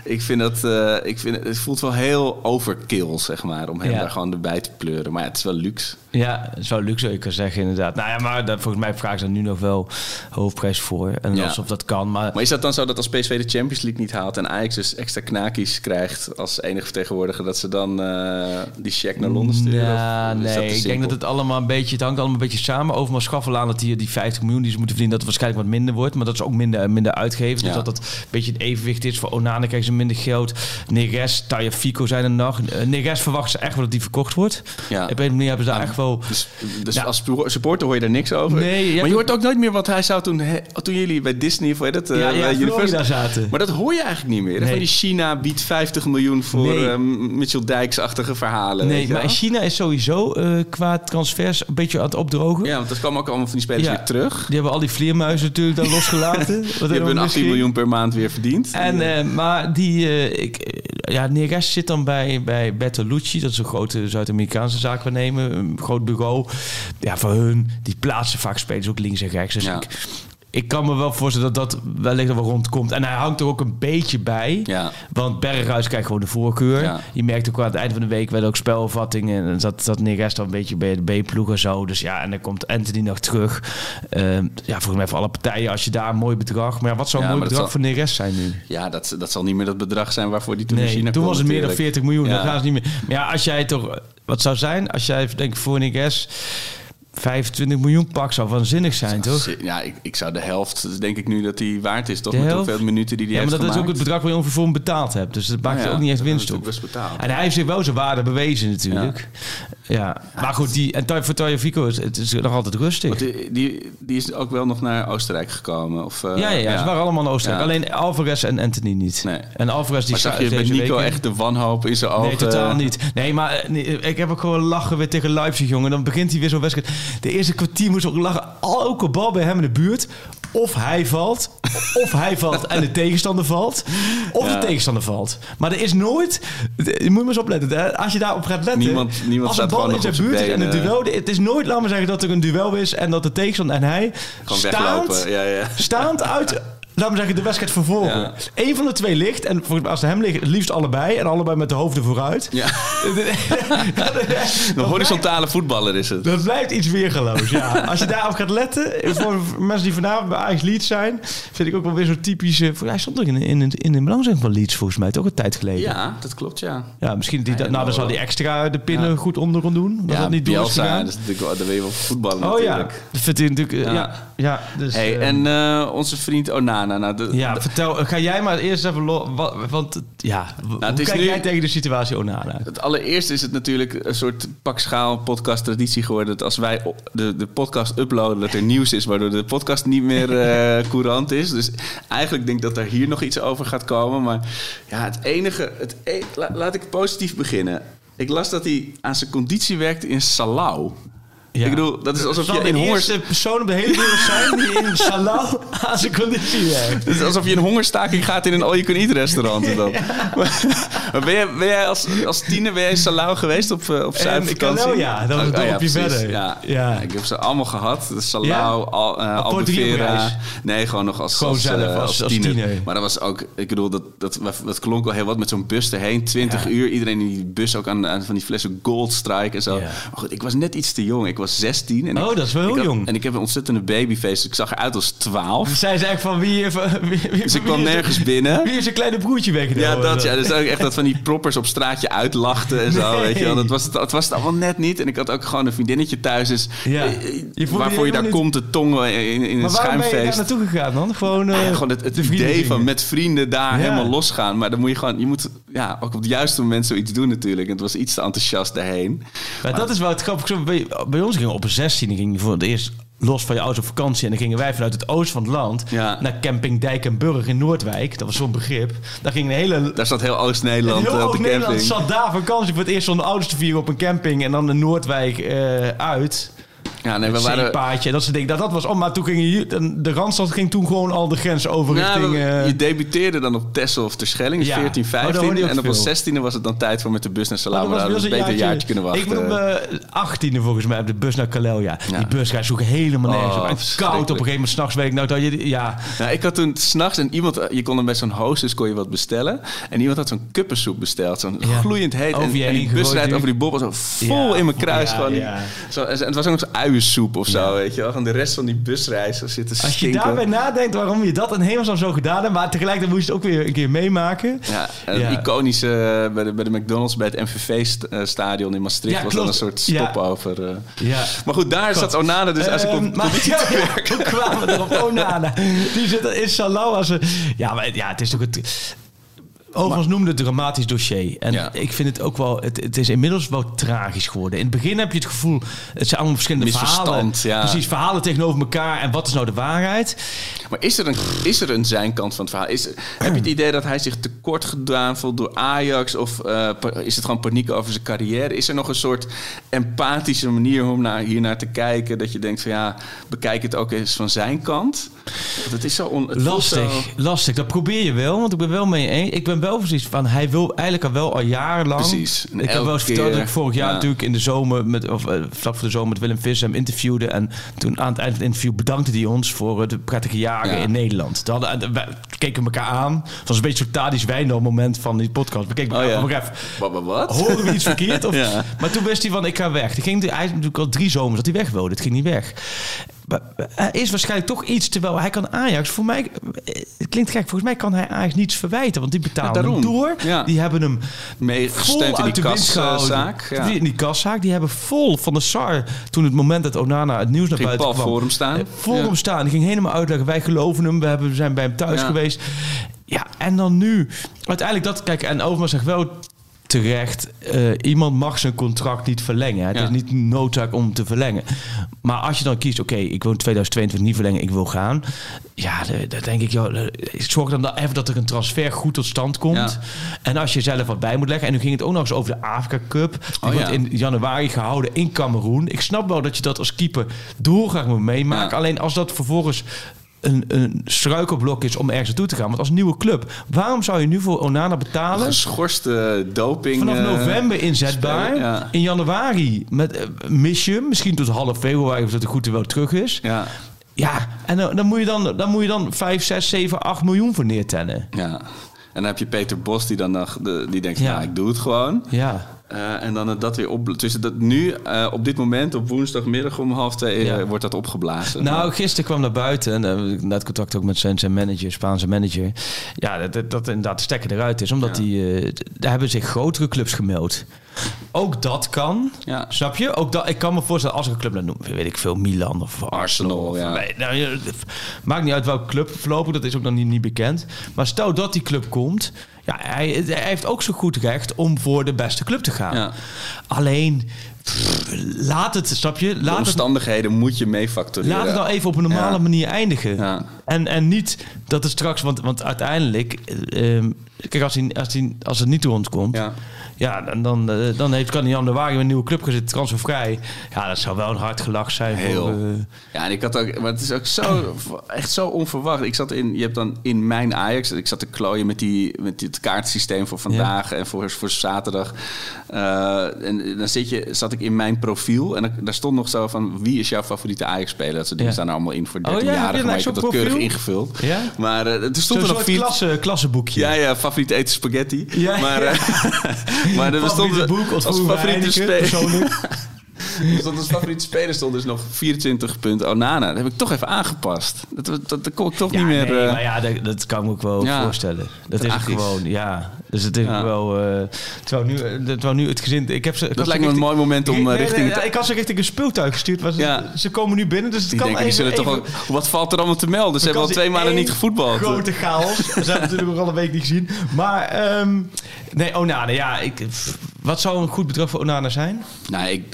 Ik vind dat, eh, ik vind, het voelt wel heel overkill, zeg maar, om hem Ja. daar gewoon erbij te pleuren. Maar ja, het is wel luxe. Ja, zo luxe zou je kunnen zeggen inderdaad. Nou ja, maar daar, volgens mij vragen ze er nu nog wel hoofdprijs voor. En Ja. alsof dat kan. Maar, Maar is dat dan zo dat als PSV de Champions League niet haalt en Ajax dus extra knakies krijgt als enige vertegenwoordiger, dat ze dan eh, die check naar Londen sturen? Ja, Of dat nee. Ik denk dat het allemaal een beetje, het hangt allemaal een beetje samen. Overmaal Schaffelaan dat die, die 50 miljoen die ze moeten verdienen, dat het waarschijnlijk wat minder wordt. Maar dat ze ook minder, minder uitgeven. Dus dat dat een beetje het evenwicht is. Voor Onana krijgen ze minder geld. Neres, Taya Fico zijn er nog. Eh, Neres verwachten ze echt wel dat die verkocht wordt. Ja. Op een manier hebben ze daar echt wel... Dus, dus Ja. als supporter hoor je daar niks over. Nee, maar je hoort ook nooit meer wat hij zou toen, he- toen jullie bij Disney of heet het, eh, Ja, ja, bij Florida zaten. Maar dat hoor je eigenlijk niet meer. Nee. Van die China biedt 50 miljoen voor Nee. eh, Mitchell Dijks-achtige verhalen. Nee, maar? China is sowieso eh, qua transfers een beetje aan het opdrogen. Ja, want dat kwam ook allemaal van die spelers weer terug. Die hebben al die vleermuizen natuurlijk daar losgelaten. Die hebben hun 18 miljoen per maand weer verdiend. En, maar die, ik, ja, Neres zit dan bij, bij Bertolucci. Dat is een grote Zuid-Amerikaanse zaakwaarnemer. Een groot bureau. Ja, voor hun, die plaatsen vaak spelers ook links en rechts. Dus Ja. ik, ik kan me wel voorstellen dat dat wellicht wel rondkomt. En hij hangt er ook een beetje bij. Ja. Want Berghuis krijgt gewoon de voorkeur. Ja. Je merkt ook aan het einde van de week werden ook spelvattingen. En zat, zat Neres dan een beetje bij de B-ploeg en zo. Dus ja, en dan komt Anthony nog terug. Ehm, ja, volgens mij voor alle partijen als je daar een mooi bedrag... Maar ja, wat zou een mooi dat bedrag voor Neres zijn nu? ja, dat, dat zal niet meer dat bedrag zijn waarvoor die toen Nee, China toen was het meer dan natuurlijk. 40 miljoen. Dan gaan ze niet meer. Maar ja, als jij toch... Wat zou zijn als jij, denk ik, voor Neres 25 miljoen pak zou waanzinnig zijn, toch? Ja, ik, ik zou de helft, denk ik nu, dat die waard is. Toch De met hoeveel minuten die die Ja, maar heeft dat is ook het bedrag waar je ongeveer voor hem betaald hebt. Dus dat maakt Nou er ook niet echt winst op. natuurlijk best betaald. En hij heeft zich wel zijn waarde bewezen natuurlijk. Ja. Maar goed, die, en voor Tayo Fico is het is nog altijd rustig. Want die, die, die is ook wel nog naar Oostenrijk gekomen. Of, eh, ja, ja, ja, ze waren allemaal in Oostenrijk. Ja. Alleen Alvarez en Anthony niet. Nee. En Alvarez die Maar zag je deze Nico echt de wanhoop in zijn ogen? Nee, totaal niet. Nee, maar eh, nee, ik heb ook gewoon lachen weer tegen Leipzig, jongen. Dan begint hij weer zo'n wedstrijd. De eerste kwartier moest ook lachen. Elke bal bij hem in de buurt. Of hij valt, of hij valt en de tegenstander valt. Of Ja. de tegenstander valt. Maar er is nooit... Je moet maar eens opletten. hè. Als je daarop gaat letten... Niemand- niemand als een bal in zijn buurt is en een duel... Het is nooit, laat maar zeggen, dat er een duel is... en dat de tegenstander en hij... Gewoon staand. Ja, ja. staand uit... Laat me zeggen, de wedstrijd vervolgen. Ja. Eén van de twee ligt. En als ze hem liggen, het liefst allebei. En allebei met de hoofden vooruit. Ja. Een horizontale voetballer is het. dat blijft iets weergeloos, ja. Als je daarop gaat letten, voor mensen die vanavond bij Ajax Leeds zijn, vind ik ook wel weer zo'n typische... Hij stond ook in, in, in, de belangstelling van Leeds volgens mij, toch een tijd geleden. Ja, dat klopt, ja. Ja, misschien die, nou, dan zal die extra de pinnen Ja. goed onder kon doen. Dat ja, dat niet door is gegaan. dat is natuurlijk wil je wel voetballen oh ja, dat vindt hij natuurlijk... eh, Ja. Ja, ja, dus, Hey, eh, en eh, onze vriend Onana. Nou, de, ja, de- vertel, ga jij maar eerst even... Lo, wat, want ja, Nou, hoe kijk nu- jij tegen de situatie Onana? Het allereerste is het natuurlijk een soort pakschaal podcast traditie geworden. Dat als wij de, de podcast uploaden, dat er nieuws is, waardoor de podcast niet meer eh, courant is. Dus eigenlijk denk ik dat er hier nog iets over gaat komen. Maar ja, het enige. Het e- la- laat ik positief beginnen. Ik las dat hij aan zijn conditie werkte in Salau. Ja. Ik bedoel, dat is alsof je de hongers... eerste persoon op de hele wereld zijn die in Salau aan zijn conditie werkt. Het is alsof je in hongerstaking gaat in een all-you-can-eat restaurant. en dan. Maar ben, jij, ben jij als, als tiener ben jij in Salau geweest op, eh, op ik zuidvakantie? kan wel, ja. Dat was een Oh, dorpje precies. verder. Ja. Ja. ik heb ze allemaal gehad. De Salau, al, eh, Op portugiereis? Albufeira. Nee, gewoon nog als, Gewoon als, zelf, eh, als- als tiener. Maar dat was ook, ik bedoel, dat, dat, dat klonk wel heel wat met zo'n bus erheen. 20 Ja. uur, iedereen in die bus ook aan, aan van die flessen Gold Strike en zo. Maar goed, ik was net iets te jong. Ik was 16. En Oh, ik, dat is wel heel had- jong. En ik heb een ontzettende babyface. dus Ik zag eruit als 12. Zij zei echt van wie... Wie, wie, Dus ik kwam nergens binnen. Wie is zijn kleine broertje weggenomen? Ja, dat ja. Dus ook echt dat van die proppers op straatje uitlachten en zo, Nee. weet je wel. Dat was het, dat was het allemaal net niet. En ik had ook gewoon een vriendinnetje thuis. Dus, Ja. eh, Je je waarvoor je daar komt, de tong in, in een Maar waarom ben je daar schuimfeest. naartoe gegaan dan? Gewoon, eh, Ja, gewoon het, idee van met vrienden daar Ja. helemaal losgaan. Maar dan moet je gewoon, je moet ja, ook op het juiste moment zoiets doen natuurlijk. En het was iets te enthousiast daarheen. Maar dat is wel het grappige. Bij ons gingen op een 16 ging je voor het eerst los van je ouders op vakantie. En dan gingen wij vanuit het oosten van het land Ja. naar camping Dijk en Burg in Noordwijk. Dat was zo'n begrip. Daar ging een hele... Daar zat heel Oost-Nederland eh, op de Nederland camping. zat daar vakantie voor het eerst zonder ouders te vieren op een camping. En dan in Noordwijk eh, uit. Ja, nee, we waren... Zeepaadje, dat soort dingen. Dat, dat was om, maar toen ging je, de, Randstad ging toen gewoon al de grens over Ja, richting... we- eh, je debuteerde dan op Texel of Terschelling, Ja. 14, Oh, daar 15. hoorde je ook en op ons 16e was het dan tijd voor met de bus naar Oh, Salau. dat was wel beter een jaartje kunnen wachten. Ik ben op mijn 18e volgens mij op de bus naar Calelja. Ja. Die bus gaat zoeken helemaal nergens Oh, op. Koud op een gegeven moment s'nachts weet ik nou dat je... Ja, Nou, ik had toen s'nachts en iemand, je kon dan bij zo'n hostess kon je wat bestellen. En iemand had zo'n kuppensoep besteld, zo'n Ja. gloeiend heet. Over en, die bus rijdt over die bobbel zo vol in mijn kruis. Gewoon zo, en het was ook nog zo'n uiensoep of zo, weet je wel. Gewoon de rest van die busreis zo zitten als je stinken. daarbij nadenkt waarom je dat in hemelsnaam zo gedaan hebt... maar tegelijkertijd moest je het ook weer een keer meemaken. Ja, en het iconische eh, bij de, bij de McDonald's, bij het MVV-stadion in Maastricht was dan een soort stopover. eh. Ja. Maar goed, daar zat Onana dus als ik Ehm, op te werken. kwamen we erop? Onana. Die zit in Salau als een... Ja, maar ja, het is toch het... Overigens noemde het dramatisch dossier. En Ja. ik vind het ook wel... Het, het is inmiddels wel tragisch geworden. In het begin heb je het gevoel... Het zijn allemaal verschillende verhalen. ja. Precies, verhalen tegenover elkaar. En wat is nou de waarheid? Maar is er, een, is er een zijn kant van het verhaal? Is, heb je het idee dat hij zich tekort gedaan voelt door Ajax? Of eh, is het gewoon paniek over zijn carrière? Is er nog een soort empathische manier om naar, hier naar te kijken? Dat je denkt van ja, bekijk het ook eens van zijn kant. Het is zo... On, Lastig, zo- lastig. Dat probeer je wel, want ik ben wel mee eens. Ik ben wel precies van, hij wil eigenlijk al wel al jarenlang. Precies. En Ik heb wel eens verteld dat ik vorig jaar ja. natuurlijk in de zomer, met, of eh, vlak voor de zomer, met Willem Visser hem interviewde. En toen aan het eind van het interview bedankte hij ons voor eh, de prettige jaren Ja. in Nederland. Toen hadden, eh, wij keken elkaar aan. Het was een beetje zo'n Tadisch Wijndal moment van die podcast. We keken elkaar Oh ja. maar even, Wat? Horen we iets verkeerd? Of, Ja. Maar toen wist hij van, ik ga weg. Toen ging hij, hij natuurlijk al drie zomers dat hij weg wilde. Het ging niet weg. Er is waarschijnlijk toch iets, terwijl hij kan Ajax... Voor mij, het klinkt gek, volgens mij kan hij Ajax niets verwijten. Want die betalen Ja, hem door. Ja. Die hebben hem Mee vol gesteund in die kaszaak. Ja. Die- In die kaszaak. Die hebben vol van de SAR, toen het moment dat Onana het nieuws naar Ging buiten kwam... voor hem staan. eh, Voor Ja. hem staan. Die ging helemaal uitleggen, wij geloven hem. We, hebben, we zijn bij hem thuis Ja. geweest. Ja, en dan nu... Uiteindelijk dat... Kijk, en Overmars zegt wel terecht... eh, iemand mag zijn contract niet verlengen. Het Ja. is niet noodzaak om te verlengen. Maar als je dan kiest... Oké, ik wil in 2022 niet verlengen. Ik wil gaan. Ja, dan- dan denk ik... Joh, eh, zorg dan even dat er een transfer goed tot stand komt. Ja. En als je zelf wat bij moet leggen... En nu ging het ook nog eens over de Afrika Cup. Die Oh, wordt ja. in januari gehouden in Cameroen. Ik snap wel dat je dat als keeper doorgaat moet meemaken. Alleen als dat vervolgens een, een struikelblok is om ergens naartoe te gaan. Want als nieuwe club, waarom zou je nu voor Onana betalen? Geschorste doping. Vanaf eh, november inzetbaar. ja. In januari met, mis je hem. Misschien tot half februari of dat de goed er wel terug is. Ja, Ja, en dan, dan, moet je dan, dan moet je dan 5, 6, 7, 8 miljoen voor neertellen. ja. En dan heb je Peter Bos die dan nog, die denkt, Ja. ja, ik doe het gewoon. Ja. Eh, en dan dat weer op. Dus dat nu, eh, op dit moment, op woensdagmiddag om half twee, eh, Ja. wordt dat opgeblazen. Nou, gisteren kwam naar buiten en net contact ook met zijn, zijn manager, Spaanse manager. Ja, dat, dat, dat inderdaad de stekker eruit is, omdat Ja. die, daar hebben zich grotere clubs gemeld. Ook dat kan, Ja. snap je? Ook dat, ik kan me voorstellen, als ik een club noemen, weet ik veel, Milan of Arsenal. Of, ja. nee, nou, maakt niet uit welke club voorlopig, dat is ook nog niet, niet bekend. Maar stel dat die club komt, ja, hij, hij heeft ook zo goed recht om voor de beste club te gaan. Ja. Alleen, pff, laat het, snap je? De Laat het, omstandigheden moet je mee factureren. laat het nou even op een normale manier eindigen. Ja. En, en niet dat het straks, want, want uiteindelijk, eh, ehm, kijk, als, hij, als, hij, als het niet rondkomt, Ja. ja, dan, dan, eh, dan heeft, kan de Wagen met een nieuwe club gezet, transfervrij. Ja, dat zou wel een hard gelach zijn. Heel. Voor, eh, Ja, en ik had ook, maar het is ook zo, echt zo onverwacht. Ik zat in, je hebt dan in mijn Ajax, ik zat te klooien met, die, met het kaartsysteem voor vandaag en voor, voor zaterdag. Eh, en dan zit je, zat ik in mijn profiel en daar stond nog zo van wie is jouw favoriete Ajax-speler? Dat soort dingen Ja. staan er allemaal in voor Oh ja, 13-jarigen, een maar ik extra heb dat keurig? Ingevuld. Ja? Maar eh, er stond er nog vier. klasse, klassenboekje. Ja, ja, favoriet eten spaghetti. Ja, maar, ja. eh, maar er stond Favoriete boek, als favoriete speler. Er stond als favoriete speler stond dus nog 24 punten Onana. Dat heb ik toch even aangepast. Dat, dat, dat kon ik toch Ja, niet meer... nee, eh, maar ja, dat, dat kan ik me ook wel Ja. voorstellen. Dat is gewoon, ja. Dus het is Ja. wel... eh terwijl, nu, eh, terwijl nu het gezin... Ik heb ze, ik dat lijkt me een mooi moment om Nee, eh, nee, richting... nee, ik had ze richting een speeltuig gestuurd. Maar ze, komen nu binnen, dus het die kan denken, die even, zullen toch. Wat valt er allemaal te melden? Ze hebben al twee maanden niet gevoetbald. Grote chaos. Ze hebben natuurlijk ook al een week niet gezien. Maar, ehm, nee, Onana, ja. Ik, wat zou een goed bedrag voor Onana zijn? Nou, ik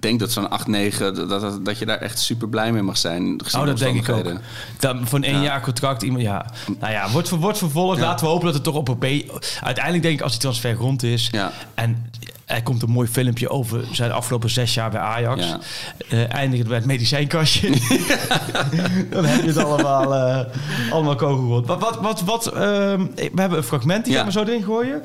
denk dat zo'n 8, 9... Dat, dat, dat je daar echt super blij mee mag zijn. Oh, dat denk ik ook. Dan, voor een jaar contract iemand, ja. Nou ja, wordt, wordt vervolgd. Ja. Laten we hopen dat het toch op een B... Uiteindelijk denk ik als die transfer rond is... Ja. en er komt een mooi filmpje over zijn afgelopen zes jaar bij Ajax. Ja. eh eindigt bij het medicijnkastje. dan heb je het allemaal, eh allemaal kogelrond. Wat, wat, wat, wat ehm, we hebben een fragment, die Ja. gaan we zo erin gooien.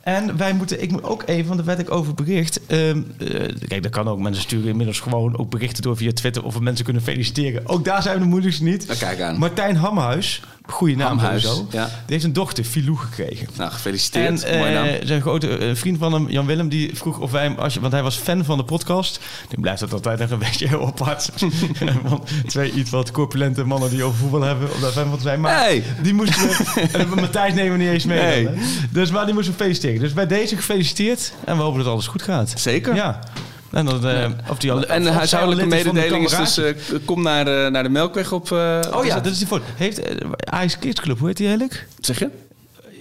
En wij moeten, ik moet ook even, want daar werd ik over bericht. Ehm, eh, kijk, dat kan ook. Mensen sturen inmiddels gewoon ook berichten door via Twitter of we mensen kunnen feliciteren. Ook daar zijn we de moeilijkste niet. Nou, kijk aan. Martijn Hamhuis, goede naam Hamhuis, sowieso. ja. Die heeft een dochter, Filou, gekregen. Nou, En gefeliciteerd. eh, Mooi naam. zijn grote eh, vriend van hem, Jan Willem, die vroeg of wij hem, als je, want hij was fan van de podcast. Nu blijft dat altijd nog een beetje heel apart. want twee iets wat corpulente mannen die over voetbal hebben, om daar fan van te zijn. Maar Hey. die moesten we, en Matthijs nemen we niet eens mee. Dan. Dus maar die moesten we feliciteren. Dus bij deze gefeliciteerd en we hopen dat alles goed gaat. Zeker. Ja. En, dat, eh, of die al, En de huishoudelijke mededeling is dus... eh, kom naar, eh, naar de Melkweg op... Oh ja, dat is die voor. Heeft Ajax Kids Club, hoe heet die eigenlijk? Zeg je?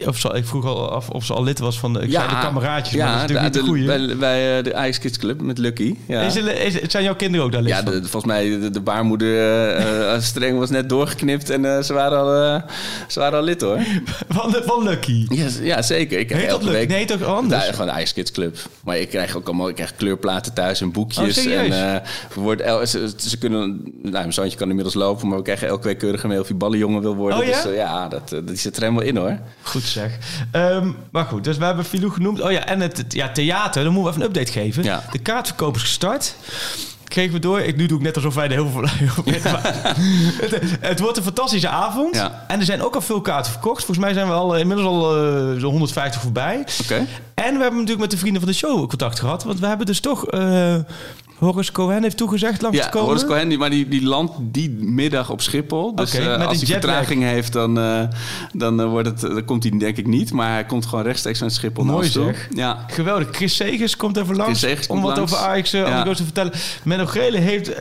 Of ze, ik vroeg al af of ze al lid was van de, ik zei de kameraadjes, maar dat is natuurlijk de, niet de goeie. Bij, bij eh, de Ajax Kids Club met Lucky. Ja. Is, is, zijn jouw kinderen ook daar lid Ja, van? de, volgens mij de, de baarmoeder eh, eh, streng was net doorgeknipt en ze, waren al, ze waren al lid hoor. Van, de, van Lucky. Ja, z- ja zeker. Ik Heet dat elke week... Nee, toch anders? Ja, gewoon de Ajax Kids Club. Maar ik krijg ook allemaal ik krijg kleurplaten thuis en boekjes. Oh, en, wordt el- ze, ze kunnen, nou, mijn zoontje kan inmiddels lopen, maar we krijgen elke week keurig een mail of hij ballenjongen wil worden. Oh, ja? Dus ja, dat, dat zit er helemaal in hoor. Goed zeg. Ehm, maar goed, dus we hebben Filou genoemd. Oh ja, en het, het- ja, theater, dan moeten we even een update geven. Ja. De kaartverkoop is gestart. Kregen we door. Ik, nu doe ik net alsof wij er heel veel... heel het, het wordt een fantastische avond. Ja. En er zijn ook al veel kaarten verkocht. Volgens mij zijn we al eh, inmiddels al eh, zo'n 150 voorbij. Oké. En we hebben natuurlijk met de vrienden van de show contact gehad. Want we hebben dus toch... eh Horace Cohen heeft toegezegd langs te Ja, komen. Horace Cohen, die, maar die, die landt die middag op Schiphol. Dus eh, als hij vertraging heeft, dan, eh, dan, eh, wordt het, dan komt hij denk ik niet. Maar hij komt gewoon rechtstreeks van Schiphol naar Mooi toe. zeg. Ja. Geweldig. Chris Segers komt even langs om wat langs. over Ajax Ja. te vertellen. Menno Grele heeft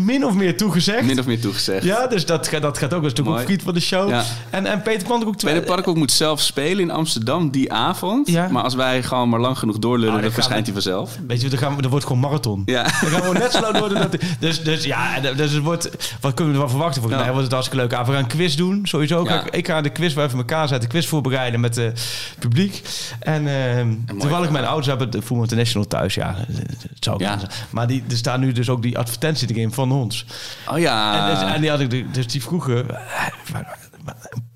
min of meer toegezegd. Min of meer toegezegd. Ja, dus dat, gaat- dat gaat ook. Dat is natuurlijk ook vriend van de show. Ja. En, en Peter. Tweede Park ook moet zelf spelen in Amsterdam die avond. Ja. Maar als wij gewoon maar lang genoeg doorlullen, Ah, dan verschijnt gaan hij vanzelf. Weet je, er, gaan we, wordt gewoon marathon. Ja. Dan gaan we gewoon net zo lang door. Dat, dus, dus ja, dus het wordt... Wat kunnen we ervan verwachten? Volgens mij wordt het hartstikke leuk. Ah, we gaan een quiz doen. Sowieso. Kijk, ik ga de quiz wel even elkaar zetten. Quiz voorbereiden met het publiek. En uh, terwijl ik mijn ouders heb het Voetbal International thuis. Ja, het zou Ja. ja. Maar die, er staan nu dus ook die advertentie erin van ons. Oh ja. En, en die had ik, dus die vroegen...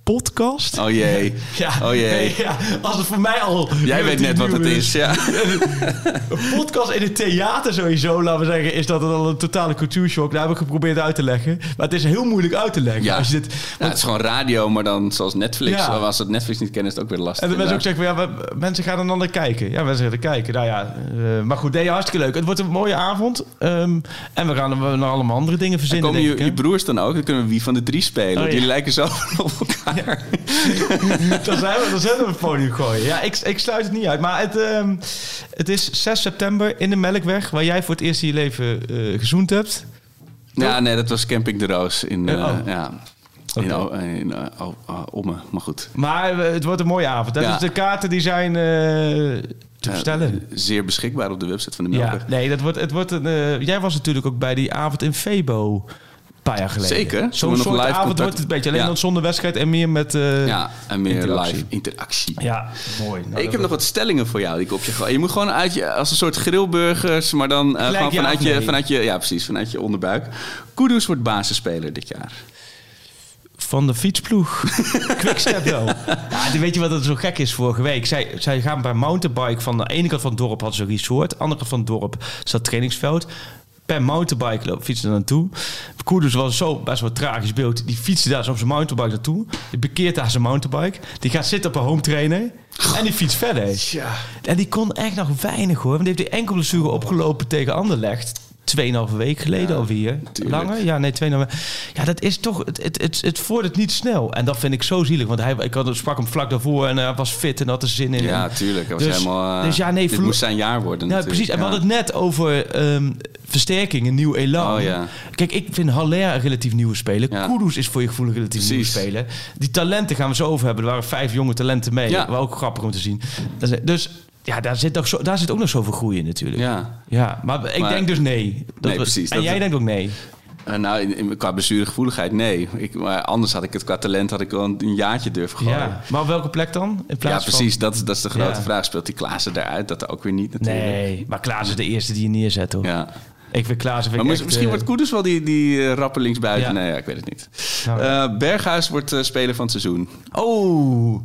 podcast? Oh jee. Ja, Oh jee. ja, als het voor mij al... Jij weet net wat het is, ja. Een podcast in het theater sowieso, laten we zeggen, is dat al een totale cultuurshock. Daar heb ik geprobeerd uit te leggen. Maar het is heel moeilijk uit te leggen. Ja. Als je dit, Ja, want- het is gewoon radio, maar dan zoals Netflix. Ja. Als het Netflix niet kennen, is het ook weer lastig. en de mensen ook zeggen, van, ja, we- mensen gaan er dan naar kijken. Ja, mensen gaan er kijken. Nou ja, eh, maar goed, nee, hartstikke leuk. Het wordt een mooie avond. Ehm, en we gaan nog allemaal andere dingen En verzinnen, komen denk je, ik, je broers dan ook? Dan kunnen we wie van de drie spelen. Oh. Jullie lijken zo op elkaar. dan, zijn we, dan zijn we op het podium gooien. Ja, ik, ik sluit het niet uit. Maar het, ehm, het is 6 september in de Melkweg, waar jij voor het eerst in je leven eh gezoend hebt. Ja, nee, dat was Camping de Roos. In, Eh, oh. ja. In, in eh, O- O- Ommen, maar goed. Maar het wordt een mooie avond. Dat Ja. is de kaarten die zijn eh, te bestellen. Zeer beschikbaar op de website van de Ja, Melker. nee, dat wordt, het wordt een. jij was natuurlijk ook bij die avond in Febo. Een paar jaar geleden. Zeker. Zo'n soort live avond wordt het een beetje. Alleen dan zonder wedstrijd en meer met. eh, Ja, en meer interactie. live interactie. Ja, mooi. Nou, ik heb nog wat stellingen voor jou die ik op je. Je moet gewoon uit je, als een soort grillburgers, maar dan eh, gewoon vanuit je, vanuit je, ja precies, vanuit je onderbuik. Kudus wordt basisspeler dit jaar. Van de fietsploeg. Quickstep wel. Ja, weet je wat het zo gek is vorige week? Zij, zij gaan bij mountainbike van de ene kant van het dorp hadden ze een resort. De andere kant van het dorp zat trainingsveld. Per mountainbike loop, fietsen er naartoe. Koerders was zo best wel een tragisch beeld. Die fietste daar zo op zijn mountainbike naartoe. Die bekeert daar zijn mountainbike. Die gaat zitten op een home trainer. En die fietst verder. Ja. En die kon echt nog weinig hoor. Want die heeft die enkel blessure opgelopen tegen Anderlecht. Tweeënhalve week geleden alweer. tuurlijk. Langer? Ja, nee, tweeënhalve. Ja, dat is toch... Het, het, het, het vordert niet snel. En dat vind ik zo zielig. Want hij, ik had, sprak hem vlak daarvoor en hij was fit en had er zin in. Ja, tuurlijk. Hij was Dus- helemaal, eh, dus ja, nee, dit moest zijn jaar worden precies. En we Ja. hadden het net over ehm, versterking, een nieuw elan. Oh, ja. Kijk, ik vind Haller een relatief nieuwe speler. Ja. Kudus is voor je gevoel een relatief Precies. nieuwe speler. Die talenten gaan we zo over hebben. Er waren vijf jonge talenten mee. Ja. Dat was ook grappig om te zien. Is- Dus ja, daar zit, ook zo, daar zit ook nog zoveel groei in natuurlijk. Ja. Ja, maar ik Maar- denk dus nee. Dat Nee, precies. En Dat- jij denkt ook nee. Eh, nou, in, in- qua blessuregevoeligheid, nee. Ik, maar anders had ik het qua talent had ik wel een, een jaartje durven gooien. Ja. Maar op welke plek dan? In Ja, precies. Dat, is- dat is de grote Ja. vraag. Speelt die Klaassen eruit? Dat ook weer niet Van... natuurlijk. Nee, maar Klaas is de eerste die je neerzet hoor. Ja. Ik vind Klaas... Vind Maar ik moest- echt, misschien eh, wordt Koeders wel die, die eh, rapper linksbuiten. Ja. Nee, ja, ik weet het niet. Nou, Berghuis wordt speler van het seizoen. Oh.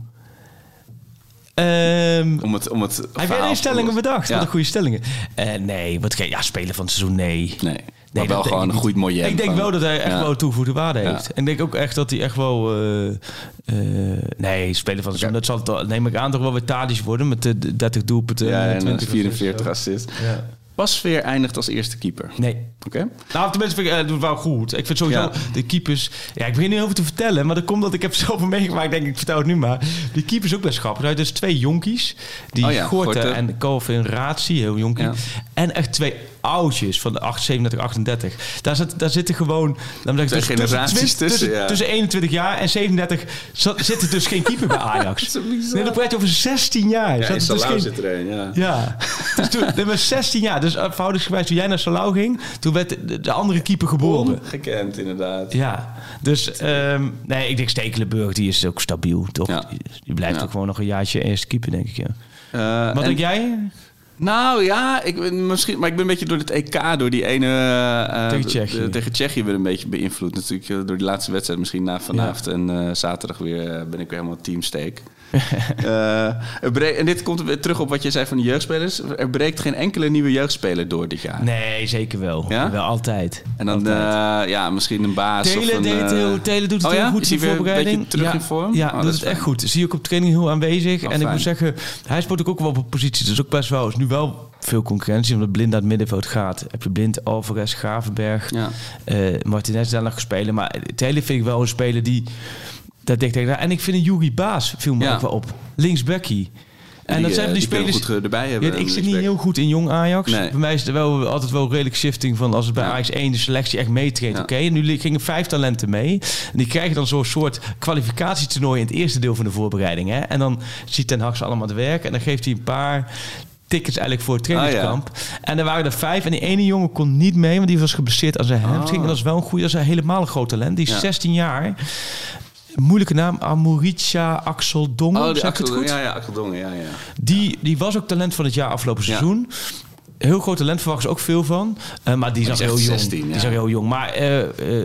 Ehm, Om het, om het Heb jij stellingen te- bedacht? Ja. Wat een goede stellingen. Eh, nee, wat geen, ja, speler van het seizoen, nee. Nee. Nee, maar wel gewoon een goed niet. mooi Ik denk wel dat hij echt Ja. wel toegevoegde waarde Ja. heeft. En ik denk ook echt dat hij echt wel... eh, eh, nee, speler van het seizoen. Dat zal neem ik aan toch wel weer Tadic worden met de 30 doelpunten. Ja, en en 20 eh, 44 assists. assists. Ja. Pasveer eindigt als eerste keeper. Nee. Oké? Nou, tenminste, vind ik, eh, doet het wel goed. Ik vind sowieso Ja. de keepers... Ja, ik begin niet over te vertellen, maar dat komt dat ik heb zoveel meegemaakt. Ik denk, ik vertel het nu maar. Die keepers ook best grappig. Er zijn dus twee jonkies. Die Oh ja, Gorten Gorten. en Ratie, heel jonkie. Ja. En echt twee oudjes van de 8, 37, 38. Daar, zit, daar zitten gewoon... Dan ik dus generaties tussen, tussen, tussen, ja. tussen 21 jaar en 37 zat, zit er dus geen keeper bij Ajax. bizar. nee, dan praat je over 16 jaar. Ja, in dus geen- zit er een, ja. ja, dus toen, dat was 16 jaar. Dus eenvoudigsgewijs, toen jij naar Salau ging, toen werd de, de andere keeper geboren. Gekend, inderdaad. Ja, dus ehm, nee, ik denk Stekelenburg, die is ook stabiel, toch? Ja. Die, die blijft ook gewoon nog een jaartje eerst keeper, denk ik. Ja. Eh, Wat en- denk jij? Nou ja, ik ben misschien, maar ik ben een beetje door het EK, door die ene eh, Tegen Tsjechië. de- tegen Tsjechië weer een beetje beïnvloed. Natuurlijk eh, door die laatste wedstrijd, misschien na vanavond en eh, zaterdag weer eh, ben ik weer helemaal teamsteek. Eh, en dit komt weer terug op wat je zei van de jeugdspelers. Er breekt geen enkele nieuwe jeugdspeler door dit jaar. Nee, zeker wel. Ja? Wel altijd. En dan Altijd. eh, ja, misschien een baas of Telen, een... deed het eh, heel, Telen doet het oh heel ja? goed Is in een voorbereiding. beetje terug ja, in vorm? Ja, Oh, dat doet is het echt goed. Zie je ook op training heel aanwezig. Oh, en ik moet zeggen, hij speelt ook wel op een positie. Dus ook best wel, is nu wel veel concurrentie. Omdat Blind naar het middenveld gaat. Heb je Blind, Alvarez, Gravenberg. Ja. Eh, Martinez daar nog gespeeld. Maar Telen vind ik wel een speler die... Dat denk ik, en ik vind een Yugi Baas viel me Ja. ook wel op. Linksbackie. En Die, dat zijn eh, die, die spelers... goed erbij hebben. Ja, ik een zit niet heel goed in jong Ajax. Nee. Bij mij is er wel altijd wel redelijk shifting van als het bij Ja. Ajax 1 de selectie echt meetraint. Ja. Oké, nu gingen vijf talenten mee. En die krijgen dan zo'n soort kwalificatietoernooi in het eerste deel van de voorbereiding. Hè? En dan ziet Ten Hag ze allemaal te werk. En dan geeft hij een paar tickets eigenlijk voor het trainingskamp. En er waren er vijf. En die ene jongen kon niet mee, want die was geblesseerd aan zijn hamstring. En dat is wel een goede, dat is een helemaal een groot talent. Die is Ja. 16 jaar. Moeilijke naam, Amoritia Axel Dongen. Oh, zeg ik het goed? ja, ja, Axel Dongen, ja, ja. Die, die was ook talent van het jaar afgelopen Ja. seizoen. Heel groot talent, verwachten ze ook veel van. Eh, maar die is heel jong. 16, die ja. nog heel jong. Maar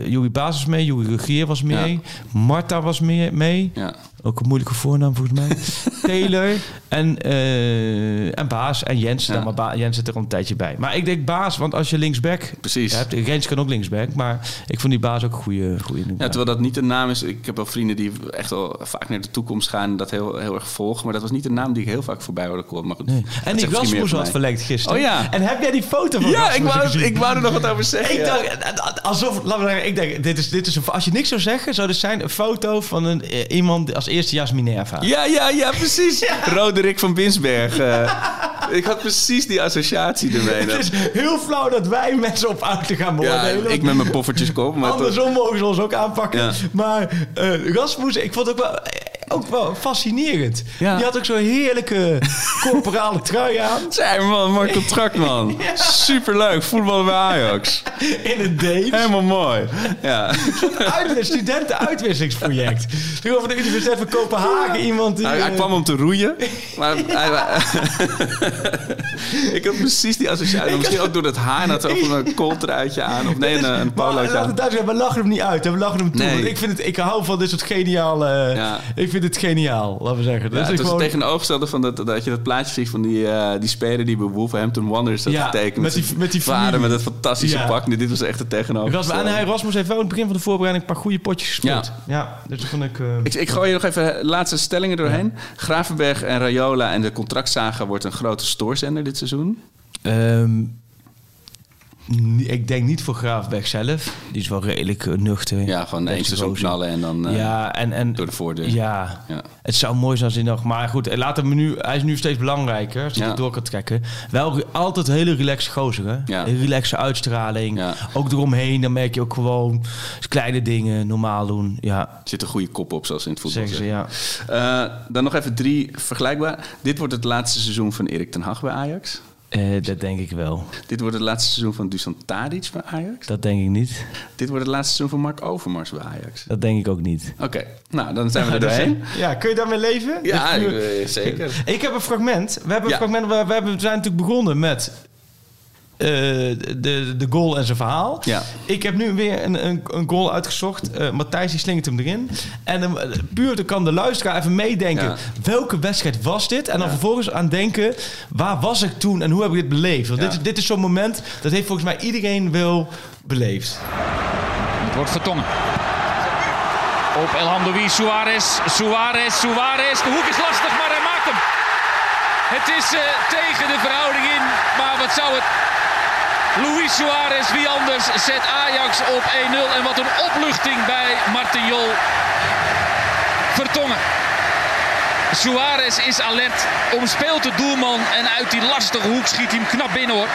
Joey Baas was mee, Joey Regier was mee. Marta was mee. mee. ja. Ook een moeilijke voornaam volgens mij. Taylor en, eh, en Baas en Jens. Ja. Dan, maar Ba- Jens zit er al een tijdje bij. Maar ik denk Baas, want als je linksback Precies. hebt... Rens kan ook linksback, maar ik vond die Baas ook een goede, goede Ja, terwijl dat niet een naam is. Ik heb wel vrienden die echt wel vaak naar de toekomst gaan en dat heel, heel erg volgen. Maar dat was niet een naam die ik heel vaak voorbij hoorde komen. Maar Nee. En meer Rasmus had verlengd gisteren. Oh ja. En heb jij die foto van Ja, ik wou, ik wou er nog wat over zeggen. Ik ja. dacht, eh, alsof, laten we zeggen, ik denk, dit is, dit is een, als je niks zou zeggen, zou dit zijn een foto van een, eh, iemand als eerstejaars Minerva. Ja, ja, ja, precies. Roderick van Binsberg. eh, Ik had precies die associatie ermee. Het is heel flauw dat wij mensen op auto gaan Ja, beoordelen. ik met mijn poffertjeskop. Maar toch- Andersom mogen ze ons ook aanpakken. Ja. Maar eh, Rasmus, ik vond ook wel, ook wel fascinerend. Ja. Die had ook zo'n heerlijke corporale trui aan. Zeg man, mooi contract man. Superleuk, voetballen bij Ajax. In het Deens. Helemaal mooi. Ja. Uit een studenten-uitwisselingsproject. Gewoon van de Universiteit van Kopenhagen. Iemand die... Hij, hij eh, kwam om te roeien. Maar hij, ik had precies die associatie. Misschien ook door dat haar. Dat ook een kooltruitje aan. Of nee, een, een polootje laten we aan. duidelijk zijn, we lachen hem niet uit. We lachen hem toe. Nee. Want ik, vind het, ik hou van dit soort geniale... Ja. Ik vind het geniaal, laten we zeggen. Ja, Dus het ik was gewoon- het tegenovergestelde van dat, dat je dat plaatje ziet van die, eh, die speler die bij Wolverhampton Wanderers had Ja, getekend. met die- met die vader met het fantastische Ja. pak. Nee, dit was echt het tegenovergestelde. en hij, Rasmus heeft wel in het begin van de voorbereiding een paar goede potjes gespeeld. Ja. Ja, dus dat vond ik... eh, Ik, ik gooi je nog even de laatste stellingen doorheen. Gravenberg en Rayola en de contractsaga wordt een grote stoorzender dit seizoen. Ehm, ni- ik denk niet voor Graafberg zelf. Die is wel redelijk eh, nuchter. Ja, gewoon één Deze seizoen knallen en dan eh, ja, en, en, door de voordeur. Ja. Ja. het zou mooi zijn als hij nog... Maar goed, laat hem nu, hij is nu steeds belangrijker. Als hij Ja. het door kan trekken. Wel altijd hele relaxe gozer, hè? Ja. Een relaxe uitstraling. Ook eromheen, dan merk je ook gewoon... kleine dingen normaal doen. Ja, Er zit een goede kop op, zoals in het voetbal zeggen ze, ja. Eh, dan nog even drie vergelijkbaar. Dit wordt het laatste seizoen van Erik ten Hag bij Ajax. Eh, dat denk ik wel. Dit wordt het laatste seizoen van Dusan Tadic bij Ajax. Dat denk ik niet. Dit wordt het laatste seizoen van Mark Overmars bij Ajax. Dat denk ik ook niet. Oké, nou dan zijn we er doorheen. Ja, kun je daarmee leven? Ja, eh, zeker. Ik heb een fragment. We hebben een Ja. fragment. We, we, hebben, we zijn natuurlijk begonnen met eh, de, de goal en zijn verhaal. Ja. Ik heb nu weer een, een, een goal uitgezocht. Eh, Matthijs die slingert hem erin. En eh, puur dan kan de luisteraar even meedenken. Ja. Welke wedstrijd was dit? En dan vervolgens aan denken. Waar was ik toen en hoe heb ik dit beleefd? Want Ja. dit, is- dit is zo'n moment. Dat heeft volgens mij iedereen wel beleefd. Het wordt vertongen. Op Elhamdoui, Suarez, Suarez, Suarez. De hoek is lastig, maar hij maakt hem. Het is eh, tegen de verhouding in, maar wat zou het... Luis Suarez, wie anders, zet Ajax op 1-0. En wat een opluchting bij Martin Jol. Vertongen. Suarez is alert, omspeelt de doelman en uit die lastige hoek schiet hij hem knap binnen hoor.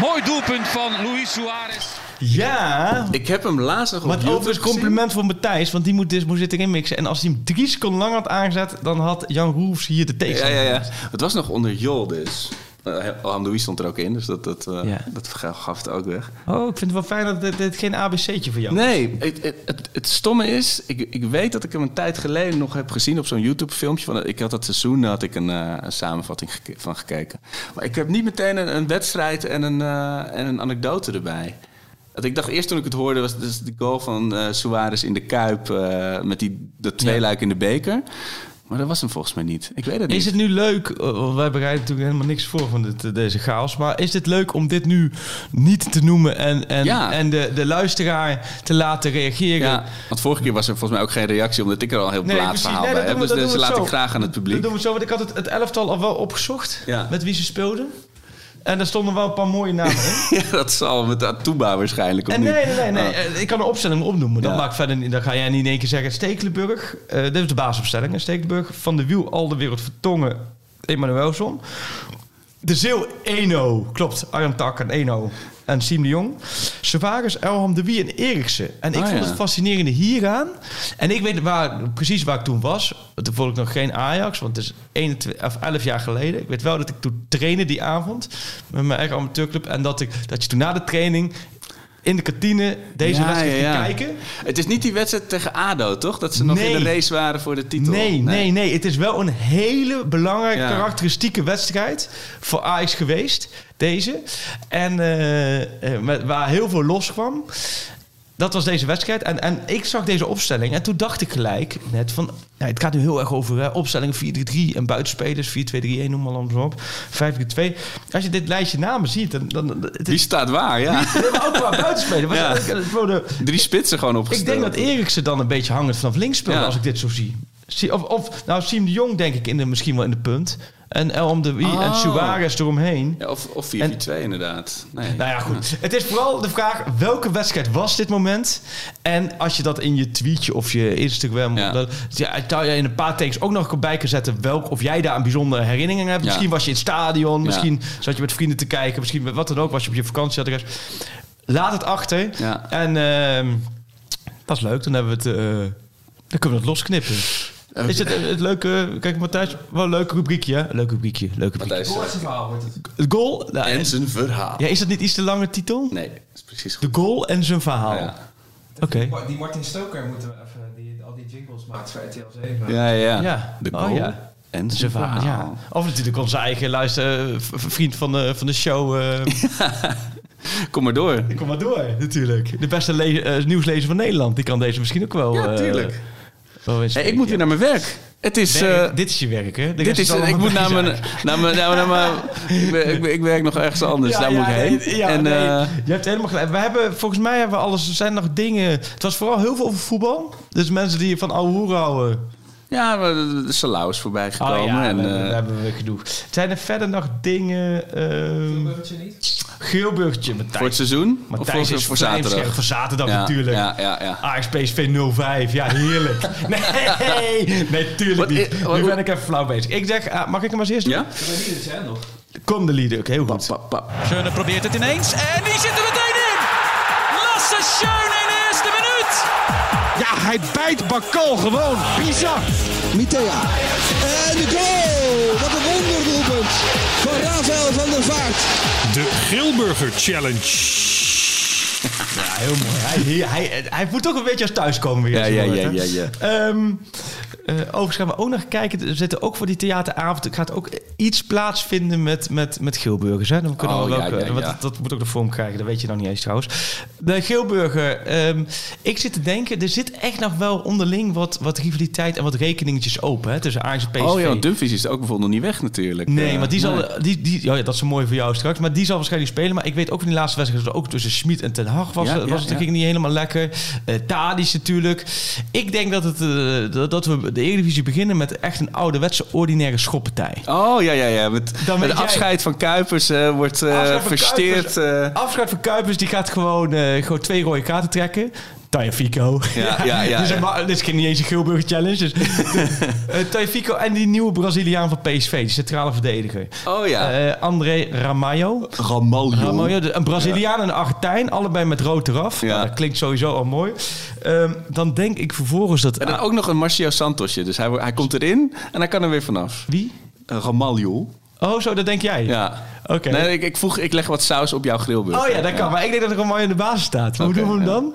Mooi doelpunt van Luis Suarez. Ja, Ik heb hem laatst nog op Maar overigens gezien. compliment voor Matthijs, want die moet dus moest erin mixen. En als hij hem drie seconden langer had aangezet, dan had Jan Roels hier de Ja, tegenstander. ja, ja. Het was nog onder Jol dus. Hamdoui stond er ook in, dus dat, dat, eh, Ja. dat gaf het ook weg. Oh, ik vind het wel fijn dat dit, dit geen ABC'tje voor jou Nee, het, het, het, het stomme is, ik, ik weet dat ik hem een tijd geleden nog heb gezien op zo'n YouTube-filmpje. Van, ik had dat seizoen, daar had ik een, eh, een samenvatting van gekeken. Maar ik heb niet meteen een, een wedstrijd en een, eh, en een anekdote erbij. Dat ik dacht eerst toen ik het hoorde, was dus de goal van eh Suarez in de Kuip eh, met die, dat tweeluik in de beker. Maar dat was hem volgens mij niet. Ik weet het niet. Is het nu leuk, eh, wij bereiden natuurlijk helemaal niks voor van dit, eh, deze chaos, maar is het leuk om dit nu niet te noemen en, en, Ja. en de, de luisteraar te laten reageren? Ja, want vorige keer was er volgens mij ook geen reactie, omdat ik er al een heel Nee, plaat precies. verhaal Nee, bij dat heb. Dus we laat zo. ik graag aan het publiek. Dat doen we zo, want ik had het, het elftal al wel opgezocht Ja. met wie ze speelden. En daar stonden wel een paar mooie namen in. Ja, dat zal met Atuba waarschijnlijk. En nee, nee, nee. nee. Oh. Eh, Ik kan een opstelling opnoemen. Dat Ja. maakt verder niet. Dan ga jij niet in één keer zeggen. Stekelenburg. eh dit is de basisopstelling. Stekelenburg. Van de Wiel, Al de Wereld, Vertongen, Emanuelson. De Zeeuw, Eno. Klopt. Arjen Tak en Eno. En Siem de Jong. Savaris, Elham de Wie en Eriksen. En ik Ah, vond ja. het fascinerende hieraan. En ik weet waar, precies waar ik toen was. Toen vond ik nog geen Ajax. Want het is 21, of 11 jaar geleden. Ik weet wel dat ik toen trainde die avond. Met mijn eigen amateurclub. En dat, ik, dat je toen na de training in de kantine deze Ja, wedstrijd ja, ging ja. kijken. Het is niet die wedstrijd tegen ADO, toch? Dat ze nog Nee. in de race waren voor de titel. Nee, nee, nee. Het is wel een hele belangrijke, karakteristieke wedstrijd voor Ajax geweest. Deze. En eh, eh, met, waar heel veel los kwam. Dat was deze wedstrijd. En, en ik zag deze opstelling. En toen dacht ik gelijk net van... Ja, het gaat nu heel erg over hè, opstelling 4-3-3 en buitenspelers 4-2-3-1, noem maar allemaal op. 5-3-2. Als je dit lijstje namen ziet, dan... dan het Wie is staat waar, ja. maar ook qua buitenspelen. Ja. ik- voor de, Drie spitsen gewoon ik opgesteld. denk dat Eriksen dan een beetje hangend vanaf links speelde Ja. als ik dit zo zie. Zie- Of, of nou, Siem de Jong denk ik in de, misschien wel in de punt. En El Amdoui en Oh. Suarez eromheen. Ja, of of 4-4-2 inderdaad. Nee. Nou ja, goed. Het is vooral de vraag, welke wedstrijd was dit moment? En als je dat in je tweetje of je Instagram... Ja. Dat, ja, zou je in een paar takes ook nog bij kunnen zetten... Welk, of jij daar een bijzondere herinnering hebt. Ja. Misschien was je in het stadion. Ja. Misschien zat je met vrienden te kijken. Misschien met wat dan ook. Was je op je vakantieadres. Laat het achter. Ja. En ehm, dat is leuk. Dan hebben we het... eh, dan kunnen we het losknippen. Is het het leuke... Kijk, Matthijs, wel een leuk rubriekje. hè? Leuk rubriekje. Leuk rubriekje. Matthijs, eh, Het goal... nou, en zijn verhaal. ja, is dat niet iets te lange titel? Nee, dat is precies De goed. goal en zijn verhaal. Ja. Oké. Die Martin Stoker moeten we even die, al die jingles maken voor RTL 7. Ja, ja. Ja. De Oh, goal ja. en Zijn verhaal, ja. Of natuurlijk onze eigen luister, eh, v- vriend van de, van de show. eh, Kom maar door. Kom maar door, natuurlijk. De beste le- eh, nieuwslezer van Nederland. Die kan deze misschien ook wel... Ja, eh, tuurlijk. Hey, ik moet weer naar mijn werk. Het is... Werk. eh, dit is je werk, hè? De dit is, ik moet naar mijn, naar mijn, naar mijn, naar mijn- ik, ben- ik, werk nog ergens anders, Ja, daar ja, moet ik heen. nee, ja, en, nee, eh, je hebt helemaal gelijk. We hebben, volgens mij hebben we alles, er zijn nog dingen... Het was vooral heel veel over voetbal. Dus mensen die van ouwe hoeren houden... ja, de, de Salau is voorbij gekomen. Oh ja, en, we, eh, hebben we genoeg. Zijn er verder nog dingen... ehm Burgertje niet? Geelburgtje, Matthijs. voor het seizoen? of Matthijs voor, is voor zaterdag? Voor zaterdag Ja, natuurlijk. Ja, ja, ja. Ajax PSV 05. Ja, heerlijk. nee, nee, tuurlijk niet. nu ben ik even flauw bezig. Ik zeg, ah, mag ik hem als eerste Ja? doen? Kom de leader. Oké, heel goed. Schöne probeert het ineens en die zit er meteen hij bijt Bakal gewoon. Bizar. Mitea. En de goal! Wat een wonderdoelpunt van Rafael van der Vaart. De Grilburger Challenge. Ja, heel mooi. Hij, hij, hij, hij moet toch een beetje als thuiskomen weer. Ja, ja, ja, ja, ja. Ehm, eh, overigens gaan we ook nog kijken. Er zitten ook voor die theateravond. Er gaat ook iets plaatsvinden met, met, met Geelburgers. Hè? Dan kunnen Oh, we ja, ook, ja, eh, ja. Dat, dat moet ook de vorm krijgen. Dat weet je nog niet eens trouwens. De Geelburger. ehm, ik zit te denken. Er zit echt nog wel onderling wat, wat rivaliteit en wat rekeningetjes open. Hè? Tussen Ajax en PSV. Oh ja, Dumfries is ook bijvoorbeeld nog niet weg natuurlijk. Nee, Eh, maar die zal, die, die, oh ja, dat is mooi voor jou straks. Maar die zal waarschijnlijk spelen. Maar ik weet ook van die laatste wedstrijd, dat ook tussen Schmid en Ten Hag was, ja, het ging niet helemaal lekker. Eh Tadic natuurlijk. Ik denk dat, het, eh, dat- dat we de Eredivisie beginnen met echt een ouderwetse ordinaire schoppartij. Oh ja, ja, ja. Met, Dan met de afscheid van Kuipers eh, wordt eh, Afscheid van versteerd. Kuipers- eh, Afscheid van Kuipers, die gaat gewoon, gewoon twee rode kaarten trekken. Tajafico. Ja, ja, ja, dus ja. een Dit is geen- niet eens een Challenge. Dus, uh, Tajafico en die nieuwe Braziliaan van PSV, die centrale verdediger. oh ja. Eh, André Ramalho. Ramaljo. Ramalho, de- een Braziliaan en een Argentijn, allebei met rood eraf. Ja. Nou, dat klinkt sowieso al mooi. Ehm, dan denk ik vervolgens dat... En dan ook nog een Marcio Santosje. Dus hij, hij komt erin en hij kan er weer vanaf. Wie? Uh, Ramaljo. Oh, zo, dat denk jij? Ja. Oké. Nee, ik, ik, voeg, ik leg wat saus op jouw grillburger. Oh ja, dat kan. Maar ik denk dat Ramalho in de basis staat. Hoe doen we hem ja. dan?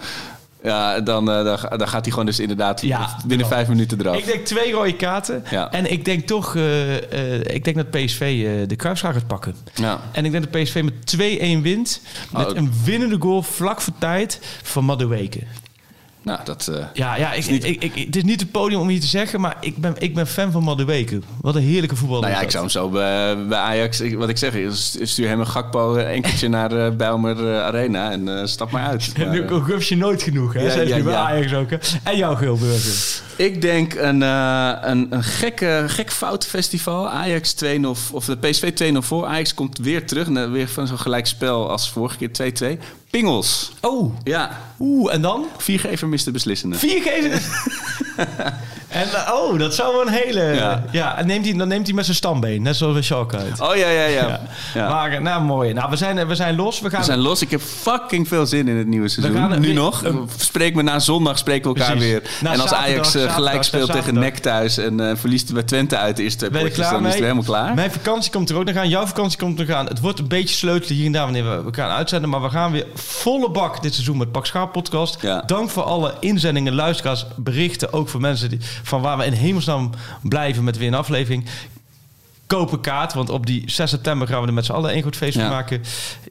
Ja, dan, eh, dan, dan gaat hij gewoon dus inderdaad Ja. binnen vijf minuten eraf. Ik denk twee rode kaarten. Ja. En ik denk toch... eh, eh, ik denk dat PSV de kruisschaar gaat pakken. Ja. En ik denk dat PSV met 2-1 wint. Met Oh. een winnende goal vlak voor tijd van Madueke. Nou, dat... eh, Ja, ja ik, ik, ik, het is niet het podium om hier te zeggen, maar ik ben, ik ben fan van Madueke. Wat een heerlijke voetballer. nou ja, ik zou hem zo bij, bij Ajax... Wat ik zeg, stuur hem een Gakpo enkeltje naar uh, Bijlmer eh, Arena en eh, stap maar uit. Maar, nu eh, gus je nooit genoeg, hè? Ja, ja, je bij ja. Ajax ook, hè? En jouw Geelburger. Ik denk een, eh, een, een gekke, gek foutfestival. Ajax 2-0, of de PSV 2-0 voor. Ajax komt weer terug. En, weer van zo'n gelijk spel als vorige keer 2-2. Pingels. Oh, Ja, oeh, en dan? viergever mist de beslissende. Vier geven. en eh, oh, dat zou wel een hele... Ja, Ja. en neemt hij, dan neemt hij met zijn stambeen, net zoals bij Schalke uit. Oh ja, ja, ja. ja. Maar, eh, nou, mooi. Nou, we zijn, we zijn los. We gaan... We zijn los. Ik heb fucking veel zin in het nieuwe seizoen. gaan nu nog. Spreek me na zondag, spreken we elkaar Precies. weer. Na en als zaterdag, Ajax eh, zaterdag, gelijk speelt tegen. NEC thuis en eh, verliest bij Twente uit de eerste er potjes, dan is het helemaal klaar. Mijn vakantie komt er ook nog aan. Jouw vakantie komt er nog aan. Het wordt een beetje sleutelen hier en daar wanneer we, we gaan uitzenden. Maar we gaan weer volle bak dit seizoen met Pak Schaap podcast. Ja. Dank voor alle inzendingen, luisteraars, berichten. Ook voor mensen die, van waar we in hemelsnaam blijven met weer een aflevering. Koop een kaart, want op die 6 september gaan we er met z'n allen een goed feest van Ja. maken.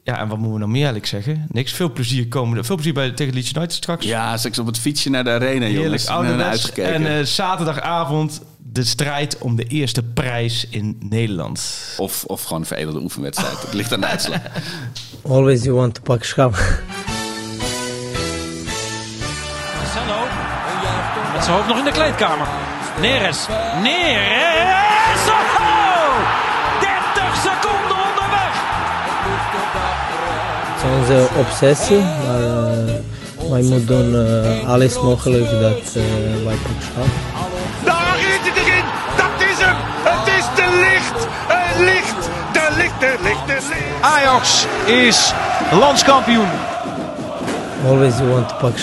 Ja, en wat moeten we nog meer eigenlijk zeggen? Niks. Veel plezier komende. Veel plezier bij tegen Leeds United straks. Ja, straks op het fietsje naar de arena, jongens. Heerlijk, er uitgekeken. En eh, zaterdagavond de strijd om de eerste prijs in Nederland. Of, of gewoon een veredelde oefenwedstrijd. Het ligt aan de uitslag. Always you want to pak schap. zijn hoofd nog in de kleedkamer. Neres. Neres! Oh! 30 seconden onderweg! Het is onze obsessie, maar eh, wij moeten doen eh, alles mogelijk dat uh, wij kunnen Daar is het erin! Dat is hem! Het is te licht! Het licht! De licht, de licht, de licht! Ajax is landskampioen! Always want to pak